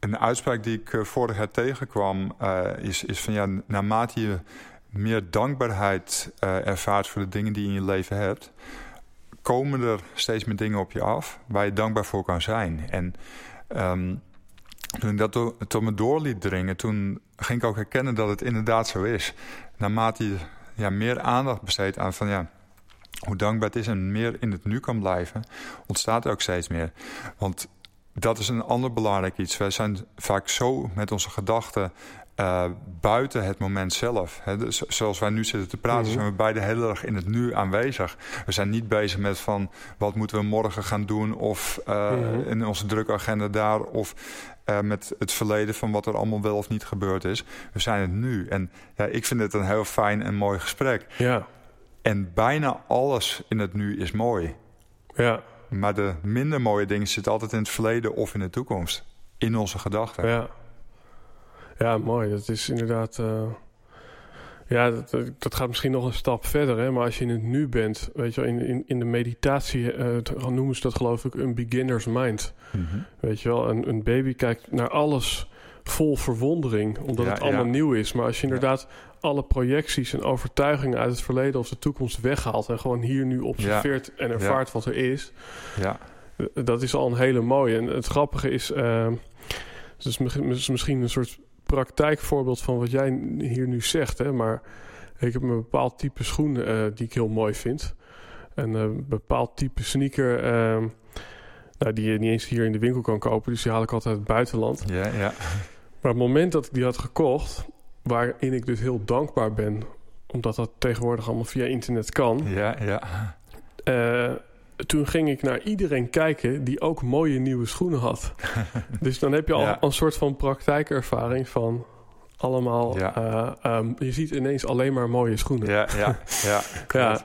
een uitspraak die ik uh, vorig jaar tegenkwam uh, is, is van ja, naarmate je meer dankbaarheid ervaart voor de dingen die je in je leven hebt, komen er steeds meer dingen op je af waar je dankbaar voor kan zijn. En um, toen ik dat to tot me door liet dringen, toen ging ik ook herkennen dat het inderdaad zo is. Naarmate je ja, meer aandacht besteedt aan van ja, hoe dankbaar het is en meer in het nu kan blijven, ontstaat er ook steeds meer. Want dat is een ander belangrijk iets. Wij zijn vaak zo met onze gedachten uh, buiten het moment zelf. Hè. Dus zoals wij nu zitten te praten, mhm. zijn we beide heel erg in het nu aanwezig. We zijn niet bezig met van wat moeten we morgen gaan doen of uh, in onze drukke agenda daar of uh, met het verleden van wat er allemaal wel of niet gebeurd is. We zijn het nu. En ja, ik vind het een heel fijn en mooi gesprek. Ja. En bijna alles in het nu is mooi. Ja. Maar de minder mooie dingen zitten altijd in het verleden of in de toekomst. In onze gedachten. Ja. Ja, mooi. Dat is inderdaad. Uh, ja, dat, dat, gaat misschien nog een stap verder. Hè? Maar als je in het nu bent, weet je wel, in, in, in de meditatie uh, noemen ze dat geloof ik een beginner's mind. Mm -hmm. Weet je wel, een, een baby kijkt naar alles vol verwondering, omdat ja, het allemaal ja. nieuw is. Maar als je inderdaad alle projecties en overtuigingen uit het verleden of de toekomst weghaalt en gewoon hier nu observeert en ervaart wat er is, ja. dat is al een hele mooie. En het grappige is, uh, dus misschien een soort praktijkvoorbeeld van wat jij hier nu zegt. Hè? Maar ik heb een bepaald type schoen uh, die ik heel mooi vind. En een uh, bepaald type sneaker uh, nou, die je niet eens hier in de winkel kan kopen. Dus die haal ik altijd uit het buitenland. Ja, ja. Maar het moment dat ik die had gekocht... waarin ik dus heel dankbaar ben... omdat dat tegenwoordig allemaal via internet kan... Ja, ja toen ging ik naar iedereen kijken die ook mooie nieuwe schoenen had. (laughs) dus dan heb je al een soort van praktijkervaring van allemaal. Ja. Uh, um, je ziet ineens alleen maar mooie schoenen. Ja, ja, (laughs) ja. ja.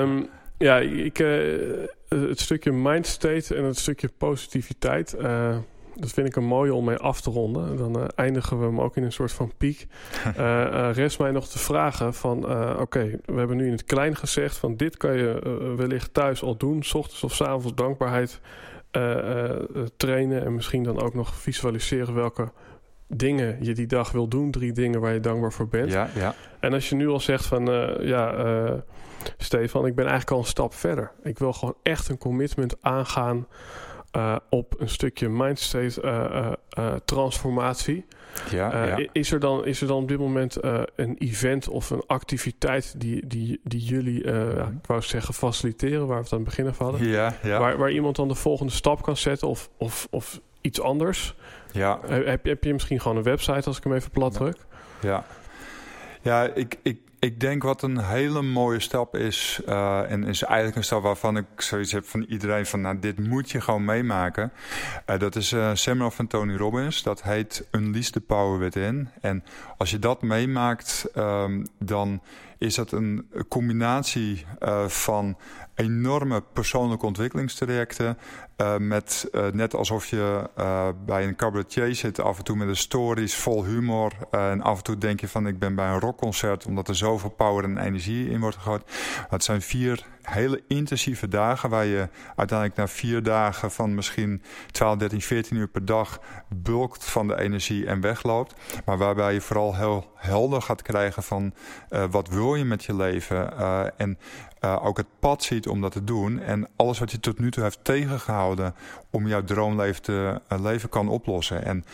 Um, ja, ik, uh, het stukje mindstate en het stukje positiviteit. Uh, dat vind ik een mooie om mee af te ronden. Dan uh, eindigen we hem ook in een soort van piek. Uh, (laughs) uh, rest mij nog te vragen van... oké, we hebben nu in het klein gezegd... van dit kan je wellicht thuis al doen. S ochtends of s avonds dankbaarheid trainen. En misschien dan ook nog visualiseren welke dingen je die dag wil doen. Drie dingen waar je dankbaar voor bent. Ja, ja. En als je nu al zegt van... ja, Stefan, ik ben eigenlijk al een stap verder. Ik wil gewoon echt een commitment aangaan... Uh, op een stukje mindstate uh, uh, transformatie. Ja, ja, Is, er dan, is er dan op dit moment een event of een activiteit die, die, die jullie, mm. ik wou zeggen, faciliteren, waar we het aan het begin hadden? Ja, ja. Waar, waar iemand dan de volgende stap kan zetten of, of, of iets anders? Ja. Heb, heb je misschien gewoon een website als ik hem even plat druk? Ja, ja ik, ik, ik denk wat een hele mooie stap is, uh, en is eigenlijk een stap waarvan ik zoiets heb van iedereen van, nou, dit moet je gewoon meemaken. Uh, dat is een seminar van Tony Robbins, dat heet Unleash the Power Within. En als je dat meemaakt, um, dan is dat een combinatie van enorme persoonlijke ontwikkelingstrajecten. Uh, met uh, net alsof je uh, bij een cabaretier zit, af en toe met de stories vol humor. en af en toe denk je van ik ben bij een rockconcert, omdat er zoveel power en energie in wordt gegooid. Het zijn vier hele intensieve dagen waar je uiteindelijk na vier dagen van misschien 12, 13, 14 uur per dag bulkt van de energie en wegloopt. Maar waarbij je vooral heel helder gaat krijgen van wat wil je met je leven en ook het pad ziet om dat te doen. En alles wat je tot nu toe heeft tegengehouden om jouw droomleven te leven kan oplossen. En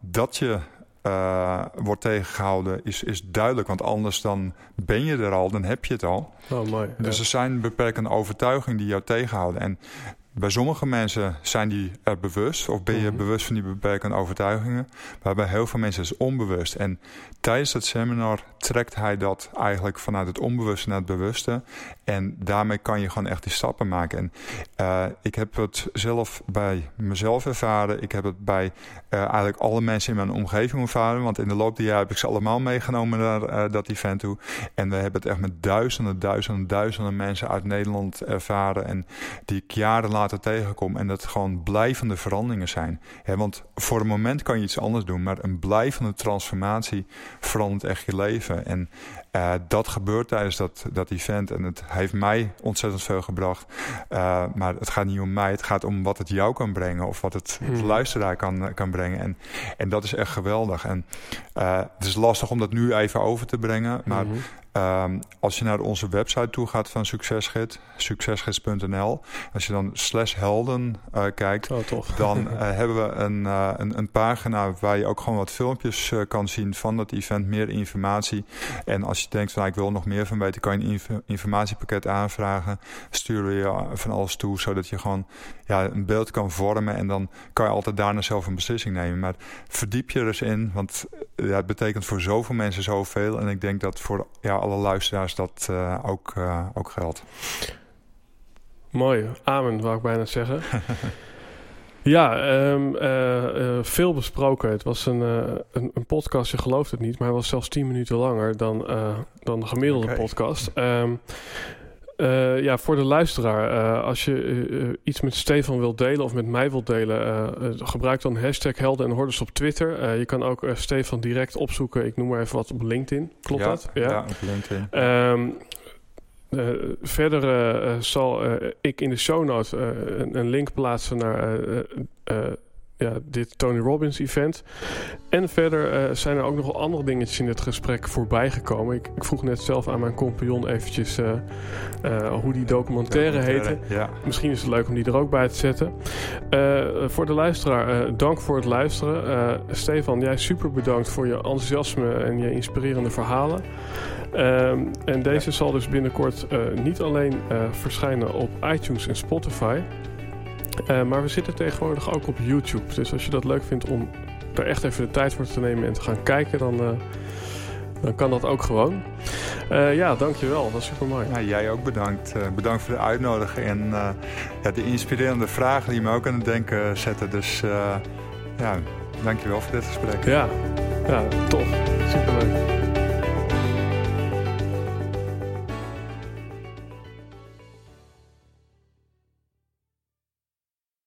dat je uh, wordt tegengehouden is, is duidelijk. Want anders dan ben je er al, dan heb je het al. Oh, mooi. Dus er zijn beperkende overtuigingen die jou tegenhouden. En bij sommige mensen zijn die er bewust, of ben je mhm. bewust van die beperkende overtuigingen. Maar bij heel veel mensen is het onbewust. En tijdens het seminar trekt hij dat eigenlijk vanuit het onbewuste naar het bewuste. En daarmee kan je gewoon echt die stappen maken. En uh, ik heb het zelf bij mezelf ervaren. Ik heb het bij uh, eigenlijk alle mensen in mijn omgeving ervaren. Want in de loop der jaren heb ik ze allemaal meegenomen naar uh, dat event toe. En we hebben het echt met duizenden, duizenden, duizenden mensen uit Nederland ervaren. En die ik jaren later tegenkom. En dat gewoon blijvende veranderingen zijn. He, want voor een moment kan je iets anders doen. Maar een blijvende transformatie verandert echt je leven. En uh, dat gebeurt tijdens dat, dat event. En het heeft mij ontzettend veel gebracht. Uh, maar het gaat niet om mij. Het gaat om wat het jou kan brengen. Of wat het, hmm. het luisteraar kan, kan brengen. En, en dat is echt geweldig. En uh, het is lastig om dat nu even over te brengen. Maar mm -hmm. Ehm, als je naar onze website toe gaat van Succesgids, succesgids.nl, als je dan slash helden uh, kijkt, oh, dan uh, (laughs) hebben we een, uh, een, een, pagina waar je ook gewoon wat filmpjes kan zien van dat event, meer informatie. En als je denkt van nou, ik wil nog meer van weten, kan je een inf informatiepakket aanvragen. Sturen we je van alles toe, zodat je gewoon ja, een beeld kan vormen en dan kan je altijd daarna zelf een beslissing nemen. Maar verdiep je er eens in, want ja, het betekent voor zoveel mensen zoveel. En ik denk dat voor ja, alle luisteraars dat uh, ook, uh, ook geldt. Mooi, amen wou ik bijna zeggen. (laughs) ja, um, uh, veel besproken. Het was een, een, een, podcast, je gelooft het niet, maar hij was zelfs tien minuten langer dan, dan de gemiddelde okay. podcast. Um, uh, ja, voor de luisteraar, uh, als je uh, iets met Stefan wilt delen of met mij wilt delen, gebruik dan hashtag Helden en Hordes op Twitter. je kan ook Stefan direct opzoeken, ik noem maar even wat op LinkedIn. Klopt ja, dat? Ja, ja op LinkedIn. Um, verder zal ik in de show notes een, een, link plaatsen naar ja, dit Tony Robbins event. En verder uh, zijn er ook nog wel andere dingetjes in het gesprek voorbij gekomen. Ik, ik vroeg net zelf aan mijn compagnon eventjes uh, uh, hoe die documentaire heette. Ja. Misschien is het leuk om die er ook bij te zetten. voor de luisteraar, dank voor het luisteren. Stefan, jij super bedankt voor je enthousiasme en je inspirerende verhalen. Ehm, en deze zal dus binnenkort niet alleen verschijnen op iTunes en Spotify... Uh, maar we zitten tegenwoordig ook op YouTube. Dus als je dat leuk vindt om er echt even de tijd voor te nemen en te gaan kijken, dan, uh, dan kan dat ook gewoon. Uh, ja, dankjewel. Dat was super mooi. Ja, jij ook bedankt. bedankt voor de uitnodiging en ja, de inspirerende vragen die me ook aan het denken zetten. Dus ja, dankjewel voor dit gesprek. Ja, ja tof. Superleuk.